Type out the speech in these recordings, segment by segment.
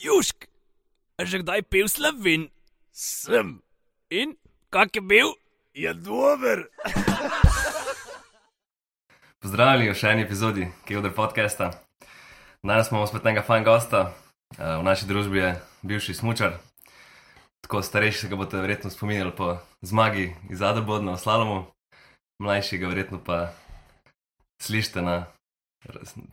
Južk, že kdaj pil slovin? Sem, In kak je bil? je dober. Pozdravljeni v še eni epizodi Kevdr podcasta. Danes imamo spet enega fajn gosta. Eh, V naši družbi je bivši smočar, tako starejši se ga boste verjetno spominjali po zmagi iz Adabodna v Slalomu, mlajši ga verjetno pa slišite na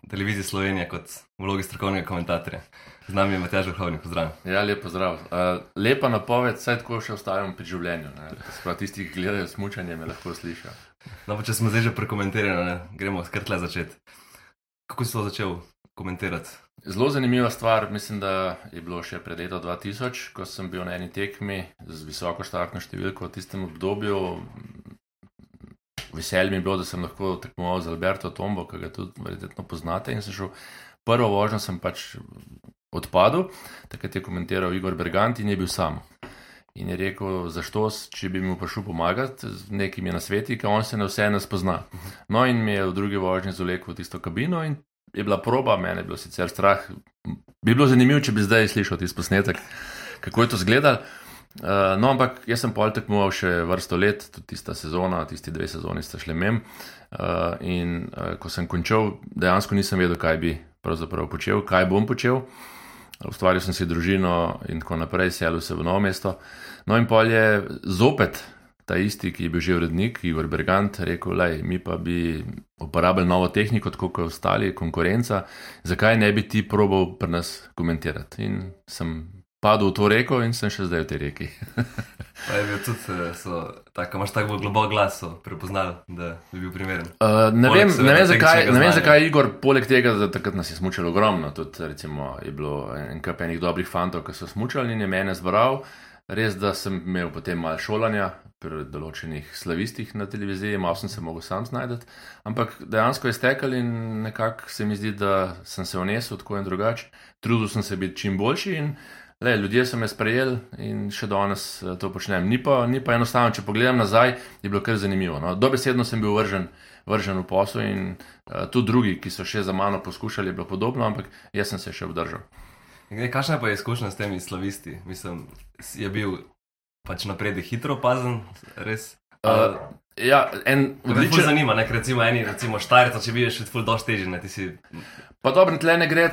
televiziji Slovenije kot vlogi strokovnega komentatorja. Z nami je Matjaž Vrhovnik, pozdravljen. Ja, lepo zdrav. Uh, lepa napoved, saj tako še ostajam pri življenju. Sprav tisti, ki gledajo smučanje, me lahko slišijo. No, pa če smo zdaj že prekomentirali, ne, gremo skrtle začeti. Kako si to začel komentirati? Zelo zanimiva stvar, mislim, da je bilo še pred leto 2000, ko sem bil na eni tekmi z visoko štartno številko v tistem obdobju. Veselje mi je bilo, da sem lahko tekmoval z Alberto Tombo, ki ga tudi verjetno poznate. In sem šel prvo vožnjo, sem pač odpadel, takrat je komentiral Igor Bergant in je bil sam. In je rekel, zašto, če bi mu prišel pomagati z nekimi nasveti, ker on se na vse ne spozna. No, in me je v drugi vožnji zolekel v tisto kabino in je bila proba, mene je bilo sicer strah. Bi bilo zanimivo, če bi zdaj slišal tisti posnetek, kako je to izgledalo. Uh, no, ampak jaz sem pol tekmoval še vrsto let, tudi tista sezona, tisti dve sezoni sta šli mem. Uh, in uh, ko sem končal, dejansko nisem vedel, kaj bi pravzaprav počel, kaj bom počel. Ustvaril sem si družino in tako naprej, selil se v novo mesto. No, in pol je zopet ta isti, ki je bil že urednik, Igor Bergant, rekel: Lej, mi pa bi uporabljali novo tehniko, tako kot ostali, konkurenca, zakaj ne bi ti probal pri nas komentirati? In sem padel v to reko in sem še zdaj v tej reki. Pa je bil tudi, eh, so, tako imaš tako globok glas, so prepoznali, da bi bil primeren. Uh, ne, Poleg vem, ne, vem, zakaj, ne vem, zakaj Igor, poleg tega, da takrat nas je smučalo ogromno, tudi recimo, je bilo en kup enih dobrih fantov, ki so smučali in je mene zbral. Res, da sem imel potem malo šolanja pri določenih slavistih na televiziji, malo sem se mogel sam znajti, ampak dejansko je stekel in nekako se mi zdi, da sem se vnesel tako in drugače. Trudil sem se biti čim boljši in le, ljudje so me sprejeli in še danes eh, to počnem. Ni pa, ni pa enostavno, če pogledam nazaj, je bilo kar zanimivo. No. Dobesedno sem bil vržen, vržen v posel in uh, tudi drugi, ki so še za mano poskušali, je bilo podobno, ampak jaz sem se še obdržal. Gre, kakšna pa je izkušnja s temi slavisti? Mislim, je bil pač napredek hitro opazen, res. Uh, ja, en. Me odličen. zanima, ker recimo eni, recimo štajrca, če bi še ful ne, ti si. Pa dobro, tle ne gre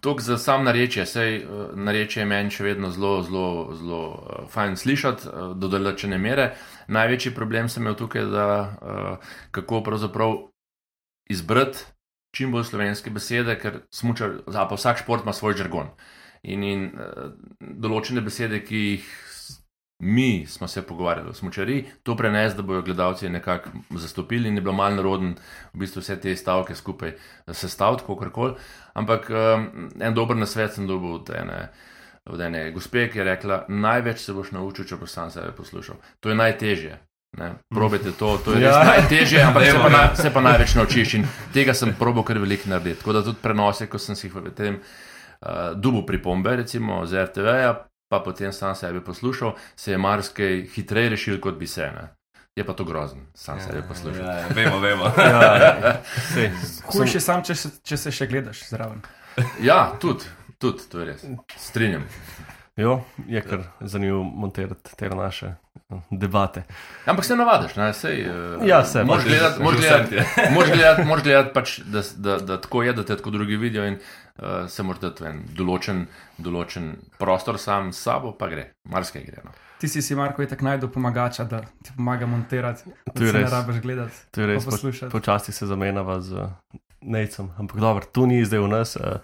toliko za sam narečje, sej uh, narečje je meni še vedno zelo, zelo, zelo uh, fajn slišati uh, do določene mere. Največji problem sem imel tukaj, da uh, kako pravzaprav izbrati čim bolj slovenske besede, ker smučar, a pa vsak šport ima svoj žargon. In, in uh, določene besede, ki jih mi smo se pogovarjali o smučari, to prenes, da bojo gledalci nekako zastopili in je bilo malo naroden v bistvu vse te stavke skupaj sestaviti, kako koli. Ampak um, en dober nasvet sem dobil od ene, od ene gospe, ki je rekla: Največ se boš naučil, če boš sam sebe poslušal. To je najtežje. Ne? Probajte to, to je res Ja. ja. najtežje, ampak se pa, ja. na, se pa največ naučiš in tega sem probal kar veliko narediti. Tako da tudi prenose, ko sem si jih v tem uh, dubu pripombe, recimo z RTV-ja, pa potem sam sebe poslušal, se je marsikaj hitreje rešil, kot bi se. Ne? Je pa to grozno, sam sebe poslušal. Ja, ja, vemo, vemo. Ja, sej, Hujše sam, če se, če se še gledaš zraven. Ja, tudi, tudi, to je res. Strinjam. Jo, je kar zanimivo montirati te naše debate. Ampak se navadiš, ne, sej. Uh, Ja, se, Moraš gledati, moraš gledati, moraš gledati, moraš gledati pač, da, da, da tako je, da te tako drugi vidijo in uh, se moraš dati v en določen, določen prostor sam s sabo, pa gre, marsikaj gre. No. Ti si si, Marko, tako najdu pomagača, da ti pomaga montirati. To Da je se ne rabiš gledati. To je res, Pa po, poslušati. počasi se zamenjava z uh, Nejcem, ampak dobro, tu ni zdaj v nas. Uh,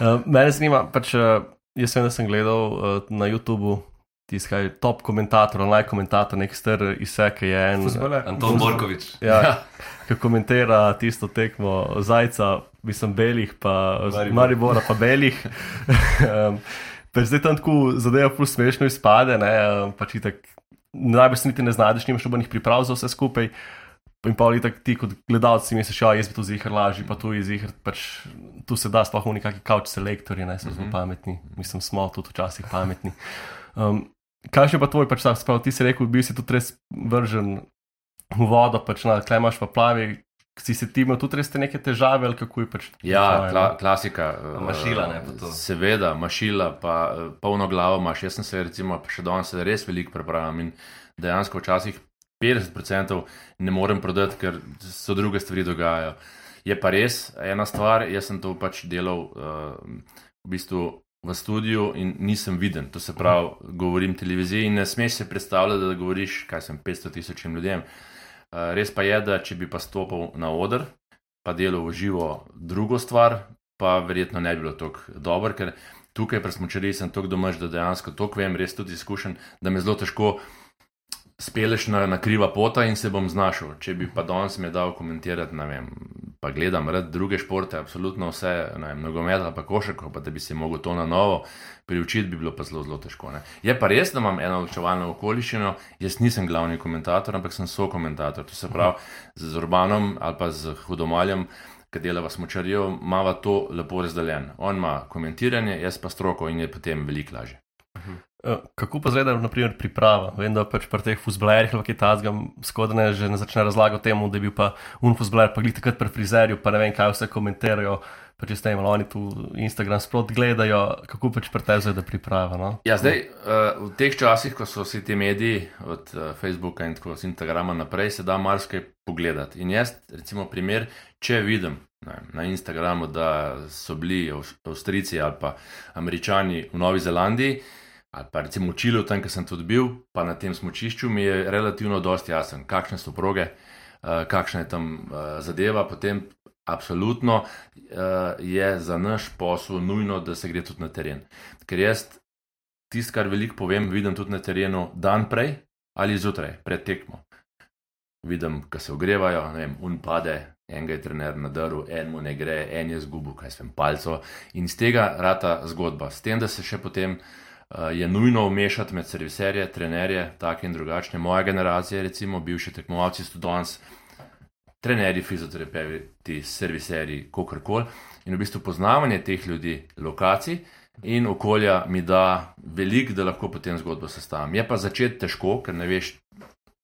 uh, mene zanima, pač, uh, jaz da sem gledal uh, na YouTubu tiskaj top komentator, online komentator, nek star izsek je en. Fuzbaler. Anton Borkovič. Ja, ki komentira tisto tekmo Zajca, mislim, belih, pa Maribor. Maribora, pa belih. um, pa zdaj tam tako zadeva plus smešno izpade, ne, pač itak, najbolj se niti ne znajdeš, nimaš nobenih priprav za vse skupaj. In pa ali tako ti kot gledalci si misliš, ja, jaz bi to zihar lažji, pa tu je zihar, pač tu se da sploh v nekakšni couch selektorji, ne, so zelo Mhm. pametni, mislim, smo tudi včasih pametni. Um, kaj še pa tvoj, pač ta sprav, ti si rekel, bil si tudi res vržen v vodo, pač na klemaš pa plavi, si se ti imel tudi res te neke težave, ali kako je pač? Ja, kla, no? klasika. A mašila, ne, pa to. Seveda, mašila, pa eh, polno glavo imaš. Jaz sem se recimo še danes res veliko prepravljam in dejansko včasih 50% ne morem prodati, ker so druge stvari dogajajo. Je pa res ena stvar, jaz sem to pač delal uh, v bistvu v studiu in nisem viden. To se pravi, govorim televiziji in ne smeš se predstavljati, da govoriš, kaj sem 500 tisočim ljudem. Uh, res pa je, da če bi pa stopil na oder, pa delal v živo drugo stvar, pa verjetno ne bi bilo tako dobro, ker tukaj pri smočariji sem tako domač, da dejansko to vem, res tudi izkušen, da me zelo težko speleš na, na kriva pota in se bom znašel. Če bi pa danes me dal komentirati, ne vem, pa gledam rad druge športe, absolutno vse, ne vem, nogomet ali pa košarko, pa da bi se mogel to na novo priučiti, bi bilo pa zelo, zelo težko. Ne. Je pa res, da imam eno odločevalno okoliščino, jaz nisem glavni komentator, ampak sem sokomentator. To se pravi, z Urbanom ali pa z Hudomaljem, ki delava smočarijo, imava to lepo razdeljeno. On ima komentiranje, jaz pa stroko in je potem veliko lažje. Eh, Kako pa zdaj, naprimer, priprava? Vem, da pač pri teh fuzblerjih, ki tazgam, skodne že ne začne razlagati temu, da je bil pa un fuzbler, pa glih takrat pri frizerju, pa ne vem, kaj vse komentirajo. Pa če ste imeli oni tu Instagram sprot gledajo, kako pač zdaj, da priprava. No? Ja, zdaj, uh, v teh časih, ko so vsi ti mediji, od uh, Facebooka in tako z Instagrama naprej, se da marsikaj pogledati. In jaz, recimo, primer, če vidim ne, na Instagramu, da so bili Avs- Avstrijci ali pa Američani v Novi Zelandiji, ali pa recimo v Čilu, tam, kjer sem tudi bil, pa na tem smočišču, mi je relativno dosti jasen, kakšne so proge, uh, kakšna je tam uh, zadeva. Potem, absolutno uh, je za naš posel nujno, da se gre tudi na teren. Ker jaz tisto, kar veliko povem, vidim tudi na terenu dan prej ali zjutraj, pred tekmo. Vidim, ko se ogrevajo, ne vem, un pade, en ga je trener nadaril, en mu ne gre, en je zgubil, kaj sem palco. In z tega rata zgodba. S tem, da se še potem uh, je nujno vmešati med serviserje, trenerje, take in drugačne. Moja generacija, recimo, bivši tekmovalci, so danes trenerji, fizioterapeuti, serviserji, kakorkoli. In v bistvu poznavanje teh ljudi, lokacij in okolja mi da veliko, da lahko potem zgodbo sestavim. Je pa začeti težko, ker ne veš.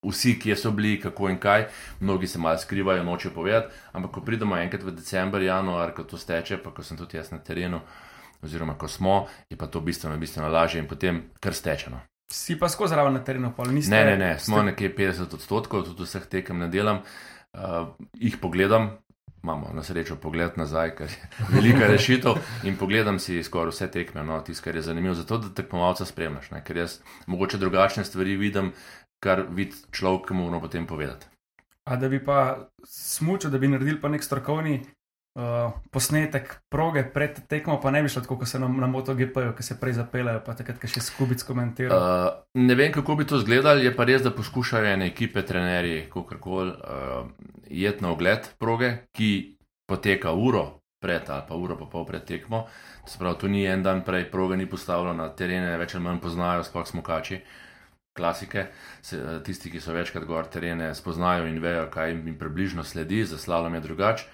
Vsi, ki so bili, kako in kaj, mnogi se malo skrivajo, nočejo povedati, ampak ko pridemo enkrat v decembr, januar, ko to steče, pa ko sem tudi jaz na terenu, oziroma ko smo, je pa to bistveno, bistveno lažje in potem kar stečeno. Si pa skozi zraven na terenu, pol niste. Ne, ne, ne, smo ste- nekje 50 odstotkov, tudi vseh tekem ne delam, uh, jih pogledam, imamo na srečo pogled nazaj, ker je velika rešitev in pogledam si skoraj vse tekme, no, tisto, kar je zanimivo, zato da tekmovalca spremljaš, ne, ker jaz mogoče drugačne stvari vidim, kar vidi človek, ki mu moramo potem povedati. A da bi pa smučil, da bi naredili pa nek strokovni uh, posnetek proge pred tekmo, pa ne bi šlo tako, kot se na, na MotoGP-ju, ki se prej zapeljajo, pa takrat, ko še skubic komentirajo. Uh, ne vem, kako bi to izgledalo, je pa res, da poskušajo ene ekipe, trenerji, kako koli, uh, jeti na ogled proge, ki poteka uro pred ali pa uro pa pol pred tekmo. To se pravi, to ni en dan prej, proga ni postavljena, terene več ali manj poznajo, sploh smokači. Klasike, se, eh, tisti, ki so večkrat gor terene, spoznajo in vejo, kaj jim približno sledi, za slalom je drugače.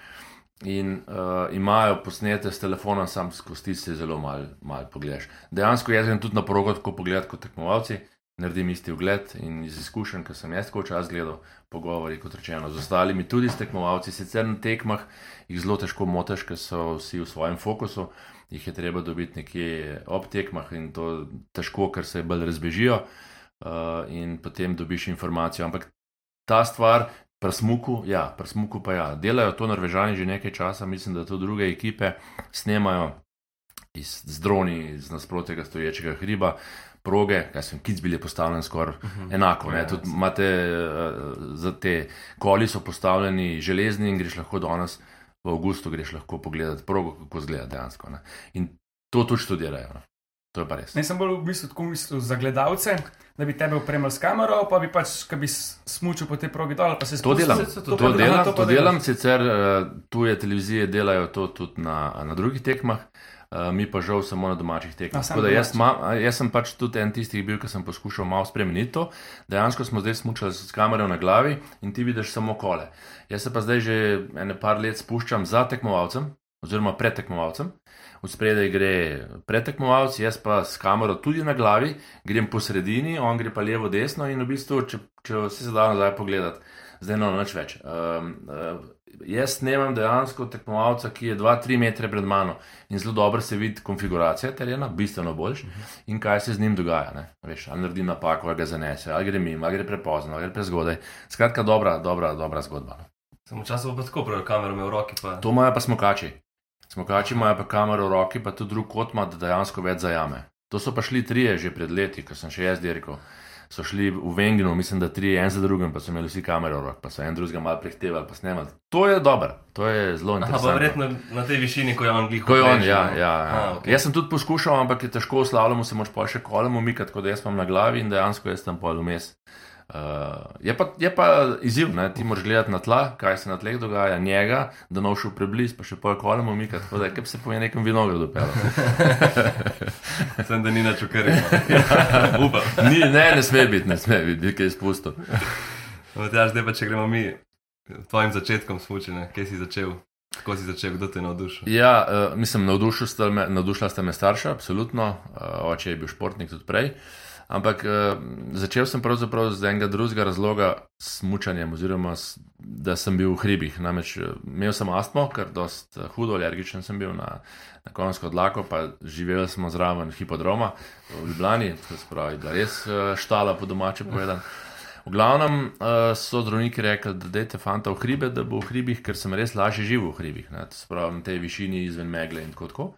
In uh, imajo posnete s telefonom, sam skozi se zelo malo mal pogledaš. Dejansko jaz grem tudi na progo, tako pogledati kot tekmovalci, naredim isti ogled in iz izkušenj, ker sem jaz tako čas gledal, pogovori, kot rečeno, z ostalimi, tudi s tekmovalci, sicer na tekmah jih zelo težko motiš, ker so vsi v svojem fokusu, jih je treba dobiti nekje ob tekmah in to težko, ker se bolj razbežijo uh, in potem dobiš informacijo. Ampak ta stvar, pri smuku, ja, pri smuku pa ja, delajo to norvežani že nekaj časa, mislim, da to druge ekipe snemajo iz z droni, iz nasprotnega stoječega hriba. Proge, kaj sem kic bili postavljeni skoraj uh -huh. enako. Ja, Ne, tudi imate uh, za te koli so postavljeni železni in greš lahko danes v avgustu, greš lahko pogledati progo, kako izgleda dejansko. Ne. In to tudi študirajo. Ne. To je pa res. Ne sem bolj v bistvu tako mislil za gledalce, da bi tebe opremili s kamero, pa bi pač, ki bi smučil po tej progi dol, pa se To delam, spustil. to, pa- to, delam, aha, to, to delam, sicer uh, tuje televizije delajo to tudi na, na drugih tekmah, uh, mi pa žal samo na domačih tekmah. Tako da jaz, ma, jaz sem pač tudi en tistih bil, ki sem poskušal malo spremeniti to. Dejansko smo zdaj smučali s kamero na glavi in ti vidiš samo kole. Jaz se pa zdaj že ene par let spuščam za tekmovalcem. Oziroma, pred tekmovalcem, v spredaj gre predtekmovalec, jaz pa s kamero tudi na glavi, grem po sredini, on gre pa levo, desno in v bistvu, če, če se da nazaj pogledati, zdaj no nič več. Um, uh, jaz snemam dejansko tekmovalca, ki je 2-3 metre pred mano in zelo dobro se vidi konfiguracija terena, bistveno boljš in kaj se z njim dogaja. Ne? Veš, ali naredi napako, ali ga zanese, ali gre mimo, ali gre prepozno, ali gre prezgodaj. Skratka, dobra, dobra, dobra zgodba. no. Sem včasih pa tako prav, kamero imel v roki. Pa... To imajo pa smokači. Smokači imajo pa kamero v roki, pa tudi drug kot ima, da dejansko več zajame. To so pa šli trije že pred leti, ko sem še jaz dirkal. So šli v Venginu, mislim, da tri, en za drugim, pa so imeli vsi kamero v roki, pa so en drugega malo prehtevali, pa snemali. To je dobro, to je zelo Aha, pa interesantno. verjetno na tej višini, ko je on glih. Ko je on, ja, no. ja, ja. A, okej. Jaz sem tudi poskušal, ampak je težko v slalomu se moč pa še kolem umikati, da jaz imam na glavi in dejansko jaz tam pol vmes. Uh, je, pa, je pa izziv, ne? ti moraš gledati na tla, kaj se na tleh dogaja, njega, da ne šel preblizu, pa še pol kolem umikati, tako da kot se po nekem vinogradu pelati. Sem da ni na čukari. Upam. Ni, ne, ne sme biti, ne sme biti, bi kaj izpustil. Matjaž, zdaj pa če gremo mi tvojim začetkom smučine, kje si začel, kako si začel, kdo te je navdušil. Ja, uh, mislim, navdušil sta me, navdušila sta me starša, absolutno. Uh, oče je bil športnik tudi prej. Ampak uh, začel sem pravzaprav z enega drugega razloga s mučanjem, oziroma s, da sem bil v hribih. Namreč eh, imel sem astmo, ker dost eh, hudo alergičen sem bil na, na konjsko dlako, pa živeli smo zraven hipodroma v Ljubljani, to se pravi, da res štala po domače povedan. V glavnem uh, so zdravniki rekli, da dajte fanta v hribe, da bo v hribih, ker sem res lažje živel v hribih, ne, pravi na tej višini izven megle in tako. tako.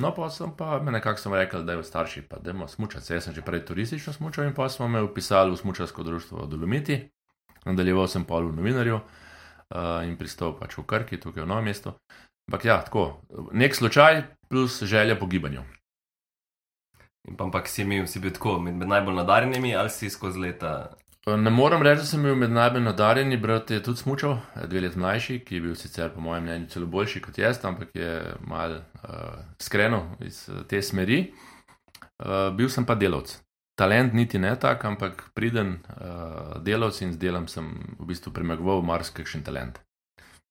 No, pa sem pa me nekako sem rekel, da je v starši, pa da je smučati. Jaz sem že prej turistično smučal in pa smo me upisali v smučarsko društvo Dolomiti. Nadaljeval sem pol v novinarju uh, in pristal pač v Krki, tukaj v novem mestu. Ampak ja, tako, nek slučaj plus želja po gibanju. In pa ampak si, imel, si bil tako med, med najbolj nadarjenimi ali si skozi leta. Ne morem reči, da sem bil med najbolj nadarjeni, brat je tudi smučal, dve let mlajši, ki je bil sicer po mojem mnenju celo boljši kot jaz, ampak je mal uh, skrenil iz uh, te smeri. Uh, bil sem pa delavc. Talent niti ne tak, ampak priden uh, delavc in z delom sem v bistvu premagoval marsikakšen talent.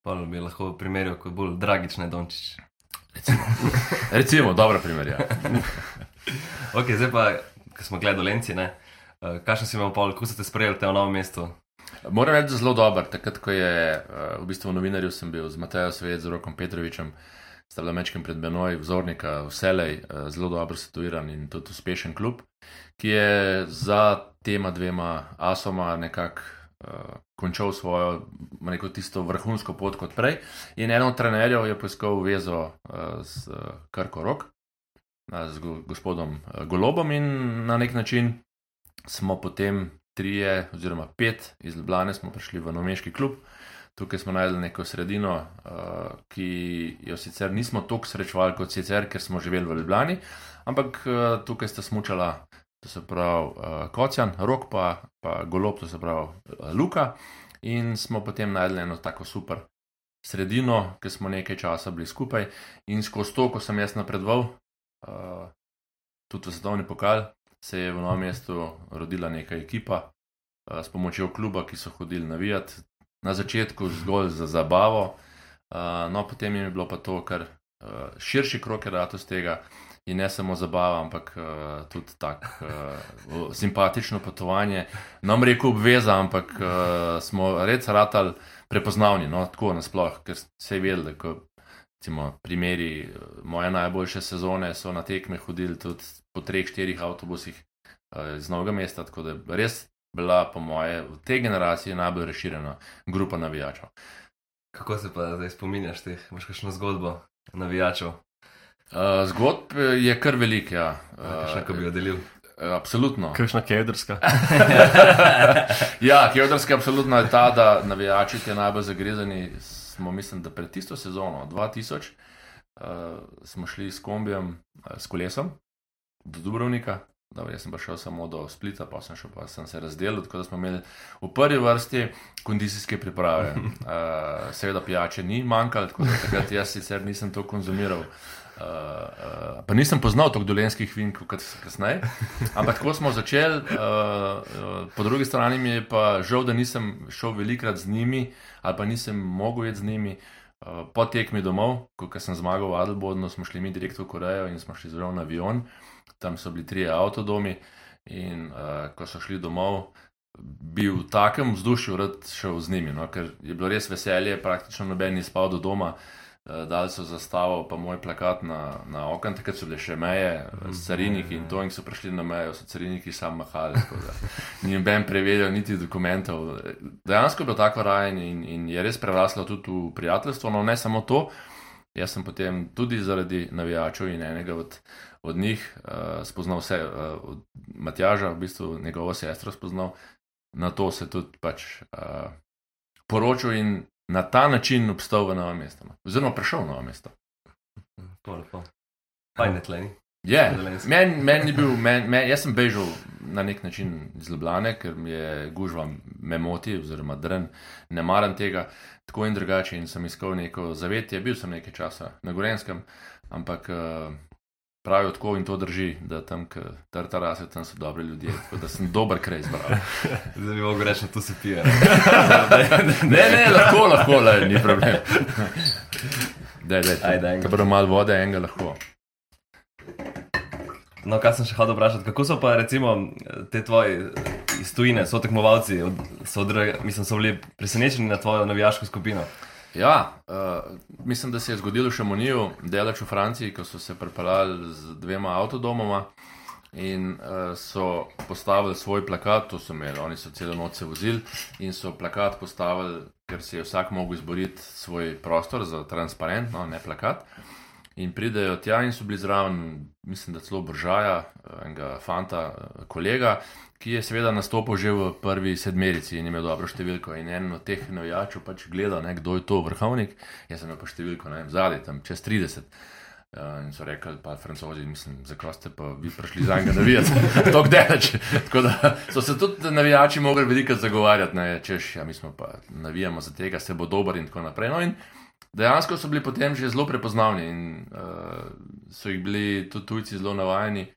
Pa bi lahko primerjal kot bolj dragične Dončić. Recimo, dobra primerja. Ok, zdaj pa, ko smo gledali Lenci, ne. Uh, Kakšen si imel pol, kako ste sprejeli te v novem mestu? Moram reči, zelo dober. Takrat, ko je uh, v bistvu novinarju, sem bil z Matejo Svet, z Rokom Petrovičem, sta bila mečkem pred menoj, vzornika, vselej, uh, zelo dobro situiran in tudi uspešen klub, ki je za tema dvema asoma nekako uh, končal svojo, rekel, tisto vrhunsko pot kot prej. In eno od trenerjev je poiskal vezo uh, z uh, Krko Rok, uh, z go, gospodom uh, Golobom in na nek način smo potem trije, oziroma pet iz Ljubljana, smo prišli v Nomeški klub. Tukaj smo najdeli neko sredino, uh, ki jo sicer nismo tako srečevali kot sicer, ker smo živeli v Ljubljani, ampak uh, tukaj sta smučala, to se pravi uh, Kocjan, Rok pa, pa Golob, to se pravi uh, Luka. In smo potem najdeli eno tako super sredino, ker smo nekaj časa bili skupaj. In skozi to, ko sem jaz napredoval, uh, tudi v svetovni pokal, se je v novem mestu rodila neka ekipa uh, s pomočjo kluba, ki so hodili navijati. Na začetku zgolj za zabavo, uh, no potem je bilo pa to, kar uh, širši krok z tega. In ne samo zabava, ampak uh, tudi tako uh, simpatično potovanje. Nam reko obveza, ampak uh, smo res ratali prepoznavni, no, tako nasploh, ker se je vedelo, da ko, recimo, primeri moje najboljše sezone so na tekme hodili tudi po treh, štirih avtobusih uh, iz novega mesta, tako da je res bila, po moje, v tej generaciji najbolj razširjena grupa navijačev. Kako se pa zdaj spominjaš teh? Imaš kakšno zgodbo navijačev? Uh, zgodb je kar velik, ja. Kakšno, ko bi jo delil? Uh, absolutno. Kakšna kevdrska. ja, Kjodrski absolutno je ta, da navijači ti najbolj zagrezani. Smo, mislim, da pred tisto sezono, 2000, uh, smo šli s kombijem, uh, s kolesom do Dubrovnika. Dobro, jaz sem pa šel samo do Splita, pa sem, šel, pa sem se razdelil, tako da smo imeli v prvi vrsti kondicijske priprave. Uh, seveda pijače ni manjkalo, tako da takrat jaz sicer nisem to konzumiral. Uh, uh, pa nisem poznal toliko dolenskih vin kot kasneje. Ampak tako smo začeli, uh, uh, po drugi strani mi je pa žal, da nisem šel velikrat z njimi ali pa nisem mogel iti z njimi. Uh, po tekmi domov, ko sem zmagal v Adelbodnu, smo šli mi direkt v Korejo in smo šli zelo na avion. Tam so bili trije avtodomi in uh, ko so šli domov, bi v takem vzdušju rad šel z njimi, no, ker je bilo res veselje, praktično noben ni spal do doma. Uh, dali so zastavo, pa moj plakat na, na okno, takrat so bile še meje, mm, cariniki in to, in so prišli na mejo, so cariniki sam mahali. Ni noben preverjal niti dokumentov. Dejansko je bilo tako rajen in, in je res preraslo tudi v prijateljstvo. No, ne samo to, jaz sem potem tudi zaradi navijačev in enega od, od njih uh, spoznal vse, uh, od Matjaža, v bistvu njegovo sestro spoznal, na to se tudi pač uh, poročil in na ta način obstal v novem mestu. no. Oziroma prišel v novo mesto. To je lepo. Fajn tleni. Je, meni men ni bil, men, men, jaz sem bežal na nek način iz Ljubljane, ker mi je gužva me moti, oziroma drn, ne maram tega, tako in drugače. In sem iskal neko zavetje, bil sem nekaj časa na Gorenskem, ampak uh, pravijo tako in to drži, da tam, kjer tartarase, tam so dobri ljudje, tako da sem dober kraj izbral. Zdaj bi mogel reči, da tu se pije. Ne, ne, lahko, lahko, le, ni problem. Dej, dej, Ajde, enega. Če bodo malo vode, enega lahko. No, kaj sem še hodil vprašati, kako so pa recimo te tvoji iz tujine, so tekmovalci, od, so, odre- mislim, so bili presenečeni na tvojo navijaško skupino. Ja, uh, mislim, da se je zgodilo še Moniju, delač v Franciji, ko so se pripeljali z dvema avtodomoma in uh, so postavili svoj plakat, to so imeli, oni so celo noč se vozili in so plakat postavili, ker si je vsak mogel izboriti svoj prostor za transparent, no, ne plakat. In pridejo tja in so bili zraven, mislim, da celo Bržaja, eh, enega fanta, eh, kolega, ki je seveda nastopil že v prvi sedmerici in imel dobro številko. In en od teh navijačev pač gleda, ne, kdo je to vrhovnik. Jaz sem imel pa številko, ne vem, zadaj, tam čez 30. Uh, in so rekli, pa francozi, mislim, zakaj ste pa vi prišli za enega navijati, tako daleč. Tako da so se tudi navijači mogli veliko zagovarjati, ne, češ, ja, mi smo pa navijamo za tega, se bo dober in tako naprej. No, in dejansko so bili potem že zelo prepoznavni in uh, so jih bili tudi tujci zelo navajeni,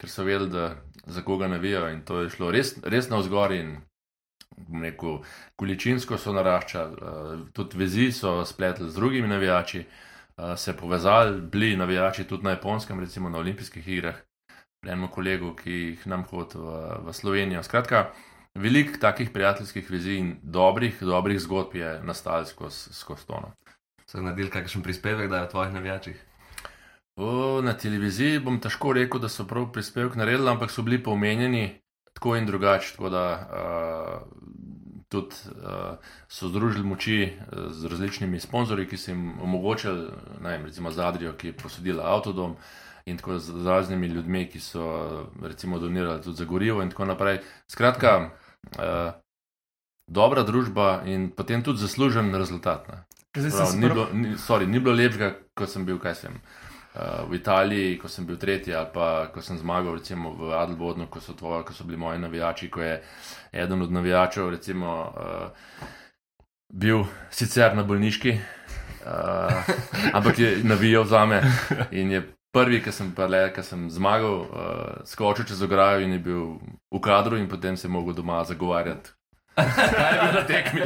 ker so vedeli, da za koga navijajo in to je šlo res, res na vzgor in rekel, količinsko so naraščali, uh, tudi vezi so spletli z drugimi navijači, uh, se povezali, bili navijači tudi na japonskem, recimo na olimpijskih igrah, enemu kolegu, ki jih nam hodi v, v Slovenijo. Skratka, veliko takih prijateljskih vezi in dobrih, dobrih zgodb je nastalo skozi skozi to. No. So naredili kakšen prispevek, da je o tvojih navijačih. O, na televiziji bom težko rekel, da so prav prispevek naredili, ampak so bili pomenjeni tako in drugače. Tako da uh, tudi uh, so združili moči uh, z različnimi sponzorji, ki so jim omogočili, ne vem, recimo Zadrijo, ki je posodila avtodom. In tako z raznimi ljudmi, ki so recimo donirali tudi za gorivo, in tako naprej. Skratka, uh, dobra družba in potem tudi zaslužen rezultat. Ne. Prav, ni, bilo, ni, sorry, ni bilo lepšega, ko sem bil, sem. Uh, v Italiji, ko sem bil tretji, ali pa ko sem zmagal, recimo v Adelbodnu, ko so, tvoje, ko so bili moji navijači, ko je eden od navijačev, recimo, uh, bil sicer na bolniški, uh, ampak je navijal za me in je prvi, ki sem, pa le, ki sem zmagal, uh, skočil čez ograjo in je bil v kadru, in potem se je mogel doma zagovarjati. Kaj je bilo na tekmi?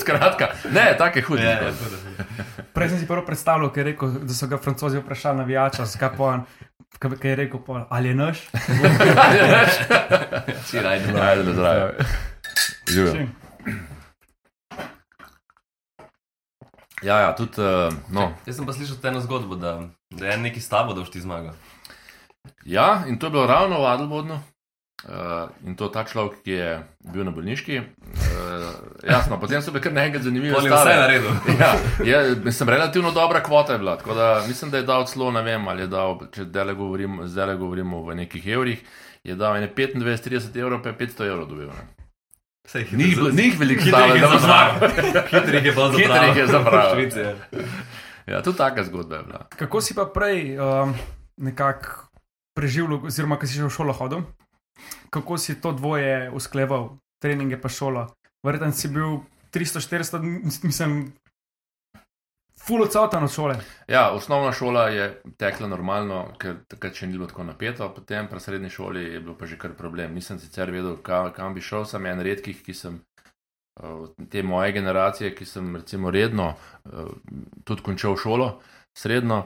Skratka, ne, take hude. zgodbe. Prej sem si prvo predstavljal, ker je rekel, da so ga francozi vprašali navijača, zakaj pa on, kaj je rekel, pol, ali je naš. Čiraj, Ajde, da zdravo. Živijo. Ja, ja, tudi, uh, no. Jaz sem pa slišal eno zgodbo, da, da je neki s tabo, da boš ti zmagal. Ja, in to je bilo ravno v Adelbodnu. Uh, in to ta človek, ki je bil na bolniški. Uh, jasno, potem so bile kar nekaj zanimive On je vse naredil. Ja, je, mislim, relativno dobra kvota je bila. Tako da mislim, da je dal celo, ne vem, ali je dal, če zdaj govorimo, zdaj govorimo v nekih evrih, je dal ene 25-30 evrov, pa je 500 evrov dobil. Ne. Ni jih jih veliko stalo, jih da je bo zabral. Hitro jih je pa zabral. Hitro jih je Švici, ja. Ja, tudi taka zgodba je bila. Kako si pa prej um, nekako preživljal, oziroma ko si že v šolo hodil, kako si to dvoje uskleval, treninge pa šola? Verjetno si bil 300-400, mislim, full odsoten od šole. Ja, osnovna šola je tekla normalno, ker takrat še ni bilo tako napeto, potem pri srednji šoli je bilo pa že kar problem. Nisem sicer vedel, kam, kam bi šel, sem en redkih, ki sem uh, te moje generacije, ki sem recimo redno uh, tudi končal šolo, srednjo.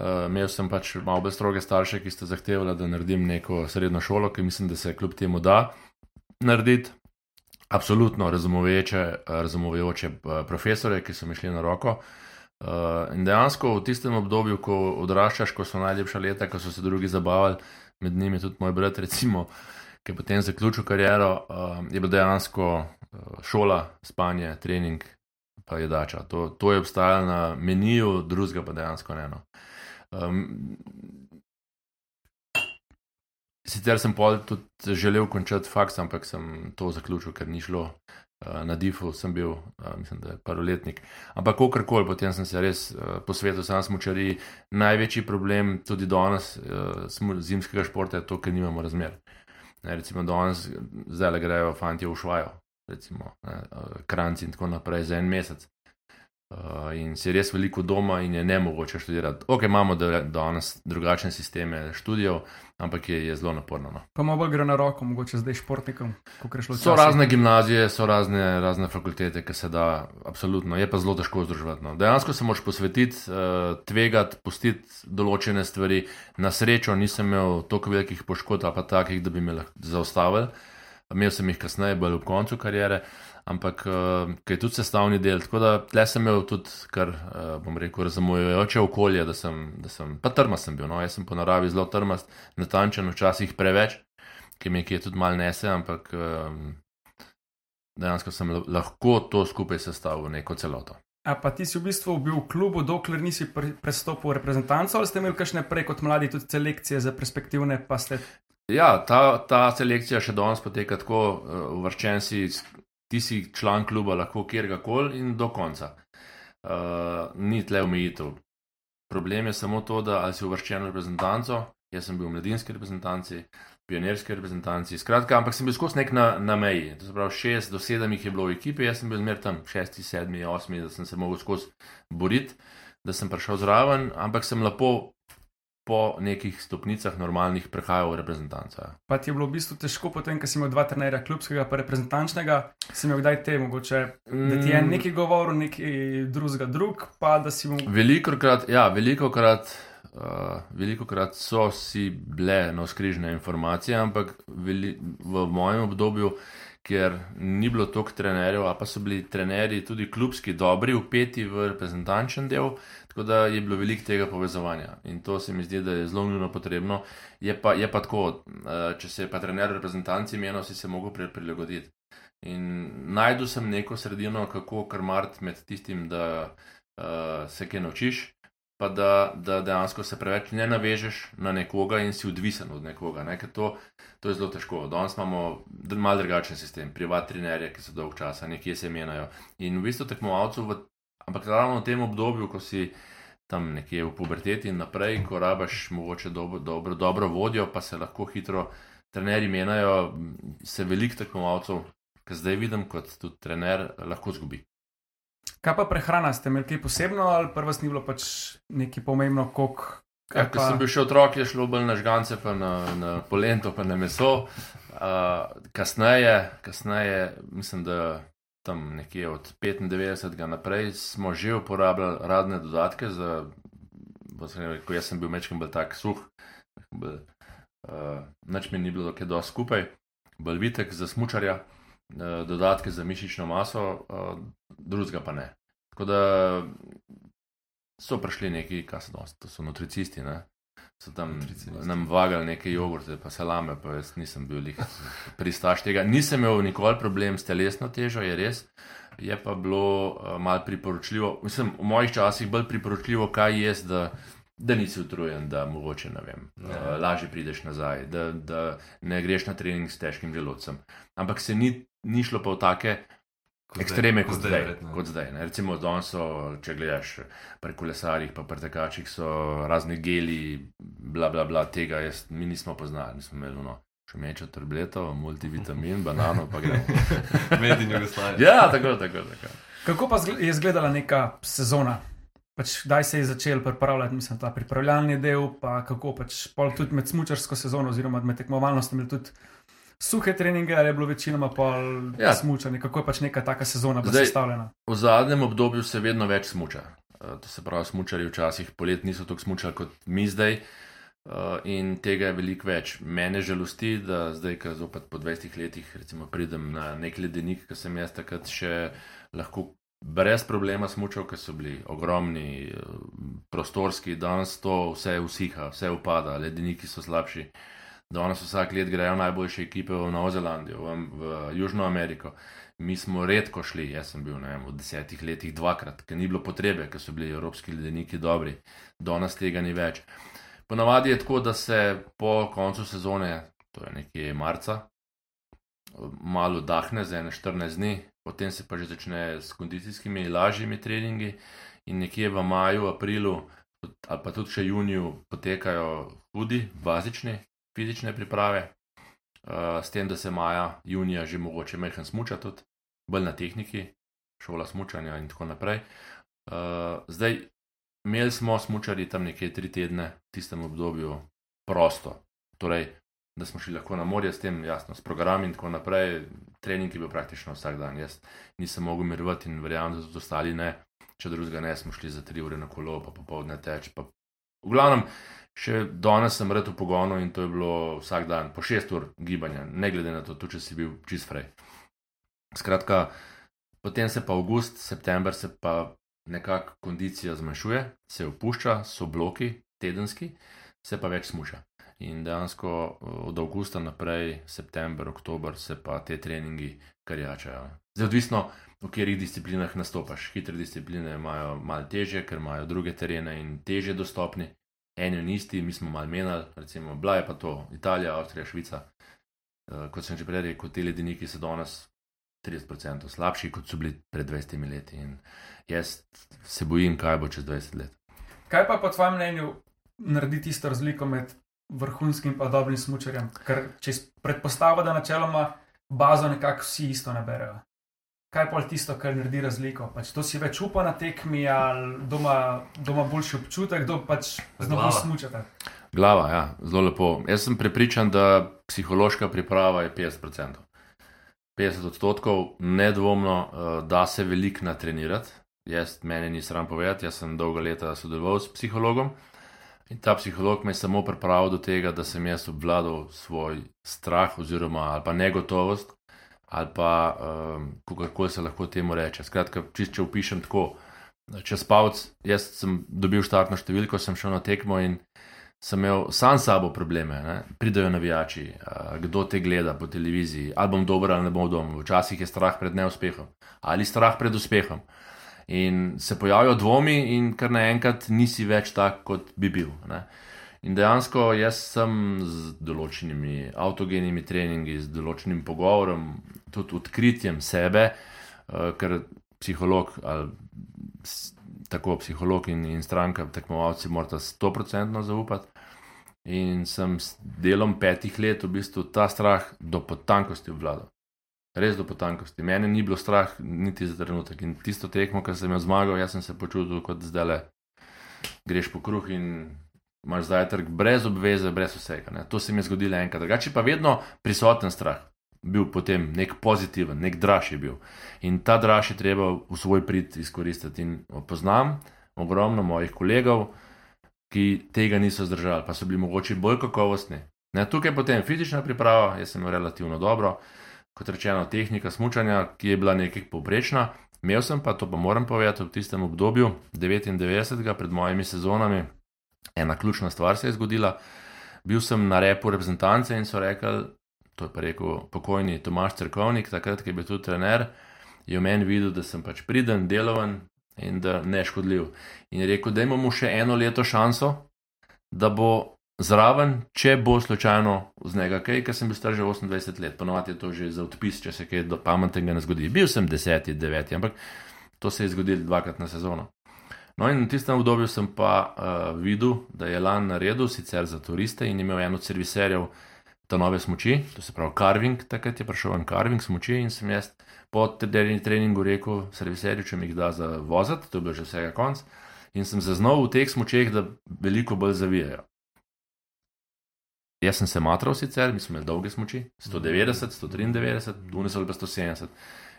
Uh, imel sem pač malo bolj stroge starše, ki ste zahtevali, da naredim neko srednjo šolo, ki mislim, da se kljub temu da narediti. absolutno razumevajoče, razumevajoče eh, profesore, ki so mi šli na roko. Uh, in dejansko v tistem obdobju, ko odraščaš, ko so najlepša leta, ko so se drugi zabavali, med njimi tudi moj brat, recimo, ki je potem zaključil kariero, uh, je bilo dejansko uh, šola, spanje, trening, pa jedača. To, to je obstajalo na meniju, drugega pa dejansko ne. No. Um, sicer sem pol tudi želel končati faks, ampak sem to zaključil, ker ni šlo. Uh, na Difu sem bil, uh, mislim, da je paroletnik. Ampak, kakorkoli, potem sem se res uh, posvetil sam smočari. Največji problem tudi danes zimskega športa je to, ker nimamo razmer. Ne, recimo, danes zdaj le grejo fanti v švajo, recimo, ne, kranci in tako naprej za en mesec. Uh, in si res veliko doma, in je ne mogoče študirati. Ok, imamo danes drugačne sisteme študijev, ampak je, je zelo naporno. No. Pa malo gre na roko, mogoče zdaj športnikom. So razne gimnazije, so razne, razne fakultete, ki se da, absolutno, je pa zelo težko združiti. No. Dejansko se moraš posvetiti, uh, tvegati, pustiti določene stvari. Na srečo nisem imel toliko velikih poškodb, pa takih, da bi me lahko zaustavili. Imel sem jih kasneje, bolj ob koncu karijere. Ampak uh, ki je tudi sestavni del. Tako da tle sem imel tudi, kar uh, bom rekel, razumevajoče okolje, da sem, da sem pa trmast bil. No? Jaz sem po naravi zelo trmast, natančen, včasih preveč, ki mi je tudi mal nese, ampak um, dejansko sem lahko to skupaj sestavil v neko celoto. A pa ti si v bistvu bil v klubu, dokler nisi prestopil v reprezentanco, ali ste imeli kakšne prej kot mladi tudi selekcije za perspektivne, ste. Ja, ta, ta selekcija še danes poteka tako, uvrščen si ti si član kluba, lahko kjerkoli in do konca. Uh, ni tle omejitev. Problem je samo to, da si uvrščen v reprezentanco, jaz sem bil v mladinski reprezentanci, pionirski reprezentanci, skratka, ampak sem bil skozi nek na, na meji. To se pravi, šest do sedem jih je bilo v ekipi, jaz sem bil zmer tam šesti, sedmi, osmi, da sem se mogel skozi boriti, da sem prišel zraven, ampak sem lepo po nekih stopnicah normalnih prehajal v reprezentanco. Pa ti je bilo v bistvu težko, potem, ko si imel dva trenerja, klubskega in reprezentančnega, si imel kdaj te mogoče, da ti je mm. nekaj govoril, nekaj drugega, drug, pa da si mu. Veliko krat, ja, veliko krat. Uh, veliko krat so si bile na skrižne informacije, ampak veli, v mojem obdobju, ker ni bilo toliko trenerjev, pa so bili trenerji tudi klubski, dobri, upeti v reprezentančen del, Tako da je bilo veliko tega povezovanja in to se mi zdi, da je zelo nujno potrebno. Je pa, je pa tako, eh, če se je pa trener reprezentanci menil, si se mogel prilagoditi. In najdu sem neko sredino, kako krmart med tistim, da uh, se kaj naučiš, pa da, da dejansko se preveč ne navežeš na nekoga in si odvisen od nekoga. Ne? To, to je zelo težko. Danes imamo mal drugačen sistem, privat trenerje, ki so dolg časa, nekje se menjajo. In v bistvu tekmovalcev v Ampak ravno v tem obdobju, ko si tam nekje v puberteti in naprej, ko rabaš mogoče dobro, dobro, dobro vodjo, pa se lahko hitro trenerji menjajo, se veliko tekmovalcev, ki zdaj vidim kot tudi trener, lahko zgubi. Kaj pa prehrana, ste imeli kaj posebno ali pa vas ni bilo pač nekaj pomembno, koliko? Ja, ko sem bil še otrok, je šlo bolj na žgance, pa na, na polento, pa na meso. Uh, kasneje, kasneje, mislim, da tam nekje od 95. naprej smo že uporabljali radne dodatke, za, ko jaz sem bil mečkim bolj tak suh, bolj, uh, nič mi ni bilo tako dosti skupaj, bolj vitek za smučarja, uh, dodatke za mišično maso, uh, drugega pa ne. Tako da so prišli neki, kaj so to so nutricisti, ne so tam nam vagali neke jogurte, pa salame, pa jaz nisem bil jih pristaš tega. Nisem imel nikoli problem s telesno težo, je res. Je pa bilo uh, malo priporočljivo, mislim, v mojih časih bolj priporočljivo, kaj je, da, da nisi utrujen, da mogoče ne vem, uh, lažje prideš nazaj, da, da ne greš na trening s težkim želodcem. Ampak se ni, ni šlo pa v take Kot ekstreme, kot zdaj. zdaj, kot zdaj Recimo, danes so, če gledaš pri kolesarjih, pa pri tekačih, so razni geli, bla, bla, bla, tega jaz, mi nismo poznali, nismo imeli no. Šumečo tableto, multivitamin, banano, pa gre. Med in Jugoslavija. Ja, tako, tako, tako. Kako pa je izgledala neka sezona? Pač, kdaj se je začel pripravljati, mislim, ta pripravljalni del, pa kako pač, tudi med smočarsko sezono, oziroma med tekmovalnostmi, tudi suhe treninge, ali je bilo večinoma pol ja. smučanje, kako je pač neka taka sezona sestavljena. V zadnjem obdobju se vedno več smuča. Eh, to se pravi, smučari včasih polet niso tako smučali kot mi zdaj. Uh, in tega je veliko več. Mene žalosti, da zdaj, ko zopet po 20 letih, recimo, pridem na nek ledenik, ki sem jaz takrat še lahko brez problema smučal, ker so bili ogromni, eh, prostorski, danes to vse usiha, vse upada, ledeniki so slabši. Danes vsak let grejo najboljše ekipe v Novo Zelandijo, v, v Južno Ameriko. Mi smo redko šli, jaz sem bil vem, v desetih letih dvakrat, ker ni bilo potrebe, ker so bili evropski ledeniki dobri. Danes tega ni več. Ponavadi je tako, da se po koncu sezone, to je nekje marca, malo dahne za 14 dni, potem se pa že začne s kondicijskimi lažjimi treningi in nekje v maju, aprilu ali pa tudi še juniju potekajo hudi, bazični fizične priprave, uh, s tem, da se maja, junija že mogoče mehen smuča tudi, bolj na tehniki, šola smučanja in tako naprej. Uh, zdaj, imeli smo smučari tam nekje tri tedne v tistem obdobju prosto. Torej, da smo šli lahko na morje s tem, jasno, s programi in tako naprej. Trening je bil praktično vsak dan. Jaz nisem mogel mirovati in verjamem, da so ostali ne. Če drugega ne, smo šli za tri ure na kolo, pa popoldne teč. Pa... V glavnem, še danes sem red v pogonu in to je bilo vsak dan, po šest ur gibanja, ne glede na to, tudi če si bil čist frej. Skratka, potem se pa avgust, september se pa nekako kondicija zmanjšuje, se opušča, so bloki tedenski, se pa več smuša. In dejansko od avgusta naprej, september, oktober, se pa te treningi karjačajo. Zdaj, odvisno, v katerih disciplinah nastopaš. Hitre discipline imajo malo teže, ker imajo druge terene in teže dostopni. Eni in isti, mi smo malo menjali, recimo, bila je pa to Italija, Avstrija, Švica. Uh, kot sem že prej rekel, ti ledeniki so danes 30% slabši, kot so bili pred 20 leti. In jaz se bojim, kaj bo čez 20 let. Kaj pa po tvojem mnenju naredi tisto razliko med vrhunskim in dobrim smočarjem? Ker če predpostavljamo, da načeloma bazo nekako vsi isto naberejo. Kaj pa je tisto, kar naredi razliko? Pač to si več upa na tekmi, ali doma, doma boljši občutek, kdo pač znova smučate. Glava, ja, zelo lepo. Jaz sem prepričan, da psihološka priprava je 50%. 50 odstotkov, nedvomno, uh, da se veliko natrenirati. Jaz, meni ni sram povedati, jaz sem dolga leta sodeloval s psihologom in ta psiholog me je samo pripravil do tega, da sem jaz obvladal svoj strah oziroma pa negotovost ali pa um, kako se lahko temu reče. Skratka, če, če opišem tako, čez pavc, jaz sem dobil štartno številko, sem šel na tekmo in sem imel sam s sabo probleme. Ne? Pridajo navijači, uh, kdo te gleda po televiziji, ali bom dober ali ne bom dober. Včasih je strah pred neuspehom ali strah pred uspehom. In se pojavijo dvomi, in kar naenkrat nisi več tak, kot bi bil. Ne? In dejansko jaz sem z določenimi avtogenimi treningi, z določenim pogovorom, tudi odkritjem sebe, uh, ker psiholog ali tako psiholog in, in stranka, tekmovalci, morata 100% zaupati. In sem s delom petih let v bistvu ta strah do potankosti obvladal. Res do potankosti. Mene ni bilo strah niti za trenutek. In tisto tekmo, ki sem jo zmagal, jaz sem se počutil kot zdaj le. Greš po kruh in imaš zajtrk brez obveze, brez vsega. Ne. To se mi je zgodilo enkrat. Drugače pa vedno prisoten strah bil potem nek pozitiven, nek draž je bil. In ta draž je treba v svoj prid izkoristiti. In poznam ogromno mojih kolegov, ki tega niso zdržali, pa so bili mogoče bolj kakovostni. Ne, tukaj je potem fizična priprava, jaz sem relativno dobro, kot rečeno, tehnika smutanja, ki je bila nekaj povprečna. Imel sem pa, to pa moram povedati, v tistem obdobju 99, pred mojimi sezonami, ena ključna stvar se je zgodila. Bil sem na repu reprezentance in so rekli, to je pa rekel pokojni Tomaš Cerkovnik, takrat, ki je bil tudi trener, je v meni videl, da sem pač priden, deloven in da ne škodljiv. In je rekel, da imamo še eno leto šanso, da bo zraven, če bo slučajno z njega kaj, ker sem bil star že 28 let, ponovadi je to že za odpis, če se kaj do pametnega ne zgodi. Bil sem 10, 9, ampak to se je zgodilo dvakrat na sezono. No, in v tistem obdobju sem pa uh, videl, da je Lan naredil sicer za turiste in imel eno od serviserjev, ta nove smoči, to se pravi carving, takrat je prišel en carving smoči in sem jaz po tedajni treningu rekel serviserju, če mi jih da za vozati, to je bilo že vsega konc, in sem zaznal v teh smočeh, da veliko bolj zavijajo. Jaz sem se matral sicer, mi smo imeli dolge smoči, 190, 193, dunes ali pa 170.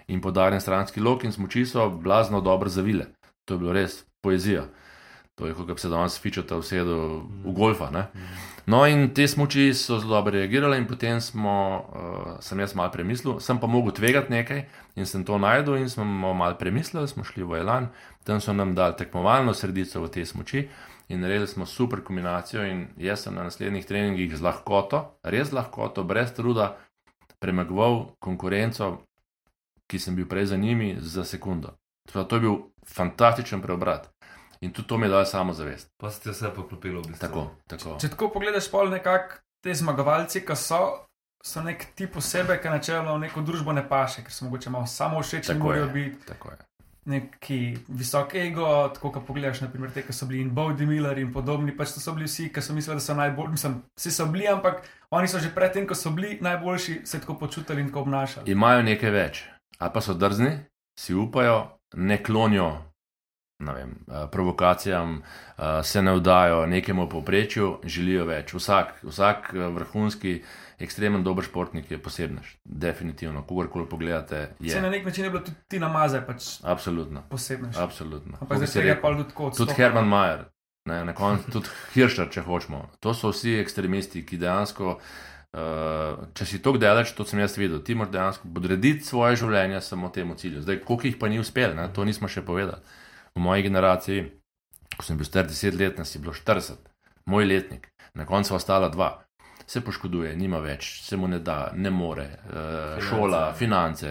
In podarjen stranski lok in smoči so blazno dobro zavile. To je bilo res poezija. To je, kot bi se danes fičata vsedo v golfa. Ne? No, in te smoči so zelo dobro reagirale, in potem smo, uh, sem jaz malo premislil, sem pa mogel tvegati nekaj in sem to najdel, in smo malo premislili, smo šli v Elan, tam so nam dali tekmovalno sredico v te smoči. In naredili smo super kombinacijo, in jaz sem na naslednjih treningih z lahkoto, res z lahkoto, brez truda, premagoval konkurenco, ki sem bil prej za njimi, za sekundo. Da To je bil fantastičen preobrat. In tudi to mi je dalo samozavest. Pa si ti vse poklopilo v bistvu. Tako, tako. Če tako pogledaš, pol nekako te zmagovalci, ki so, so nek tip osebe, ki načelno v neko družbo ne paše, ker so mogoče malo samo všečni, Tako morajo biti tako je. neki visok ego, tako kot pogledaš, naprimer, te, ki so bili in Bowdy Miller in podobni, pač to so bili vsi, ki so mislili, da so najboljši, mislim, vsi so bili, ampak oni so že predtem, ko so bili najboljši, se tako počutili in tako obnašali. Imajo nekaj več, ali pa so drzni, si upajo, ne klonijo vem, eh, provokacijam, eh, se ne vdajo nekemu povprečju, želijo več. Vsak, vsak eh, vrhunski, ekstremen dober športnik je posebnež, definitivno. Kogarkoli pogledate, Se na je. nek način je bilo tudi ti namazaj, pač Absolutno. posebno. absolutno. Ampak zdaj se je pa tudi tako. Tudi Herman Majer, ne, na koncu tudi Hirscher, če hočemo. To so vsi ekstremisti, ki dejansko, uh, če si to delaš, to sem jaz videl, ti moraš dejansko podrediti svoje življenje samo temu cilju. Zdaj, koliko jih pa ni uspel, ne, to nismo še povedali. V moji generaciji, ko sem bil star 10 let, nas je bilo 40, moj letnik, na koncu ostala dva. Se poškoduje, nima več, se mu ne da, ne more, uh, Finance. šola, finance,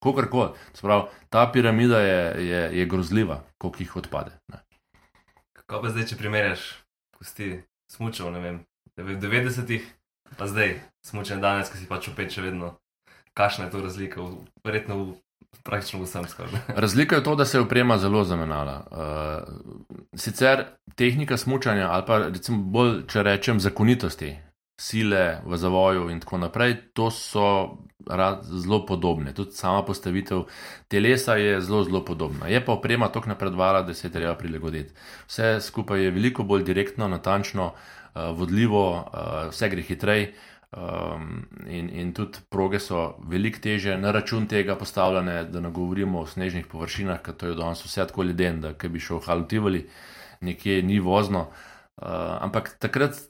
kakorkoli. Sprav, ta piramida je, je, je grozljiva, koliko jih odpade. Ne. Kako pa zdaj, če primerjaš, ko si smučal, ne vem, v 90-ih, pa zdaj smučen danes, ki si pač opet še vedno. Kakšna je to razlika, verjetno v, praktično vsem skoraj. Razlika je to, da se je oprema zelo zamenjala. Uh, sicer tehnika smučanja, ali pa recimo bolj, če rečem, zakonitosti, sile v zavoju in tako naprej, to so zelo podobne. Tudi sama postavitev telesa je zelo, zelo podobna. Je pa oprema tako napredovala, da se je treba prilagoditi. Vse skupaj je veliko bolj direktno, natančno, uh, vodljivo, uh, vse gre hitreje. Um, in, in tudi proge so veliko teže, na račun tega postavljene, da ne govorimo o snežnih površinah, ker to je danes vse tako leden, da bi šel halutivali, nekje ni vozno. Uh, ampak takrat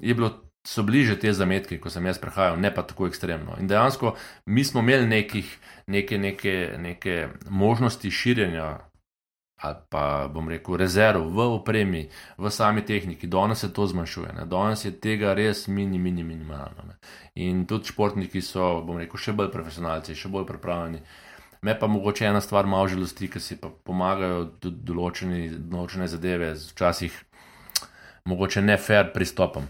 bilo, so bliže te zametke, ko sem jaz prehajal, ne pa tako ekstremno. In dejansko mi smo imeli nekih, neke, neke, neke možnosti širjenja. Ali pa bom rekel, rezerv v opremi, v sami tehniki, danes se to zmanjšuje, ne. danes je tega res mini, mini, minimalno. Ne. In tudi športniki so, bom rekel, še bolj profesionalci, še bolj pripravljeni. Me pa mogoče ena stvar malo žalosti, ker si pa pomagajo tudi določeni, določene zadeve, z včasih mogoče ne fair pristopom.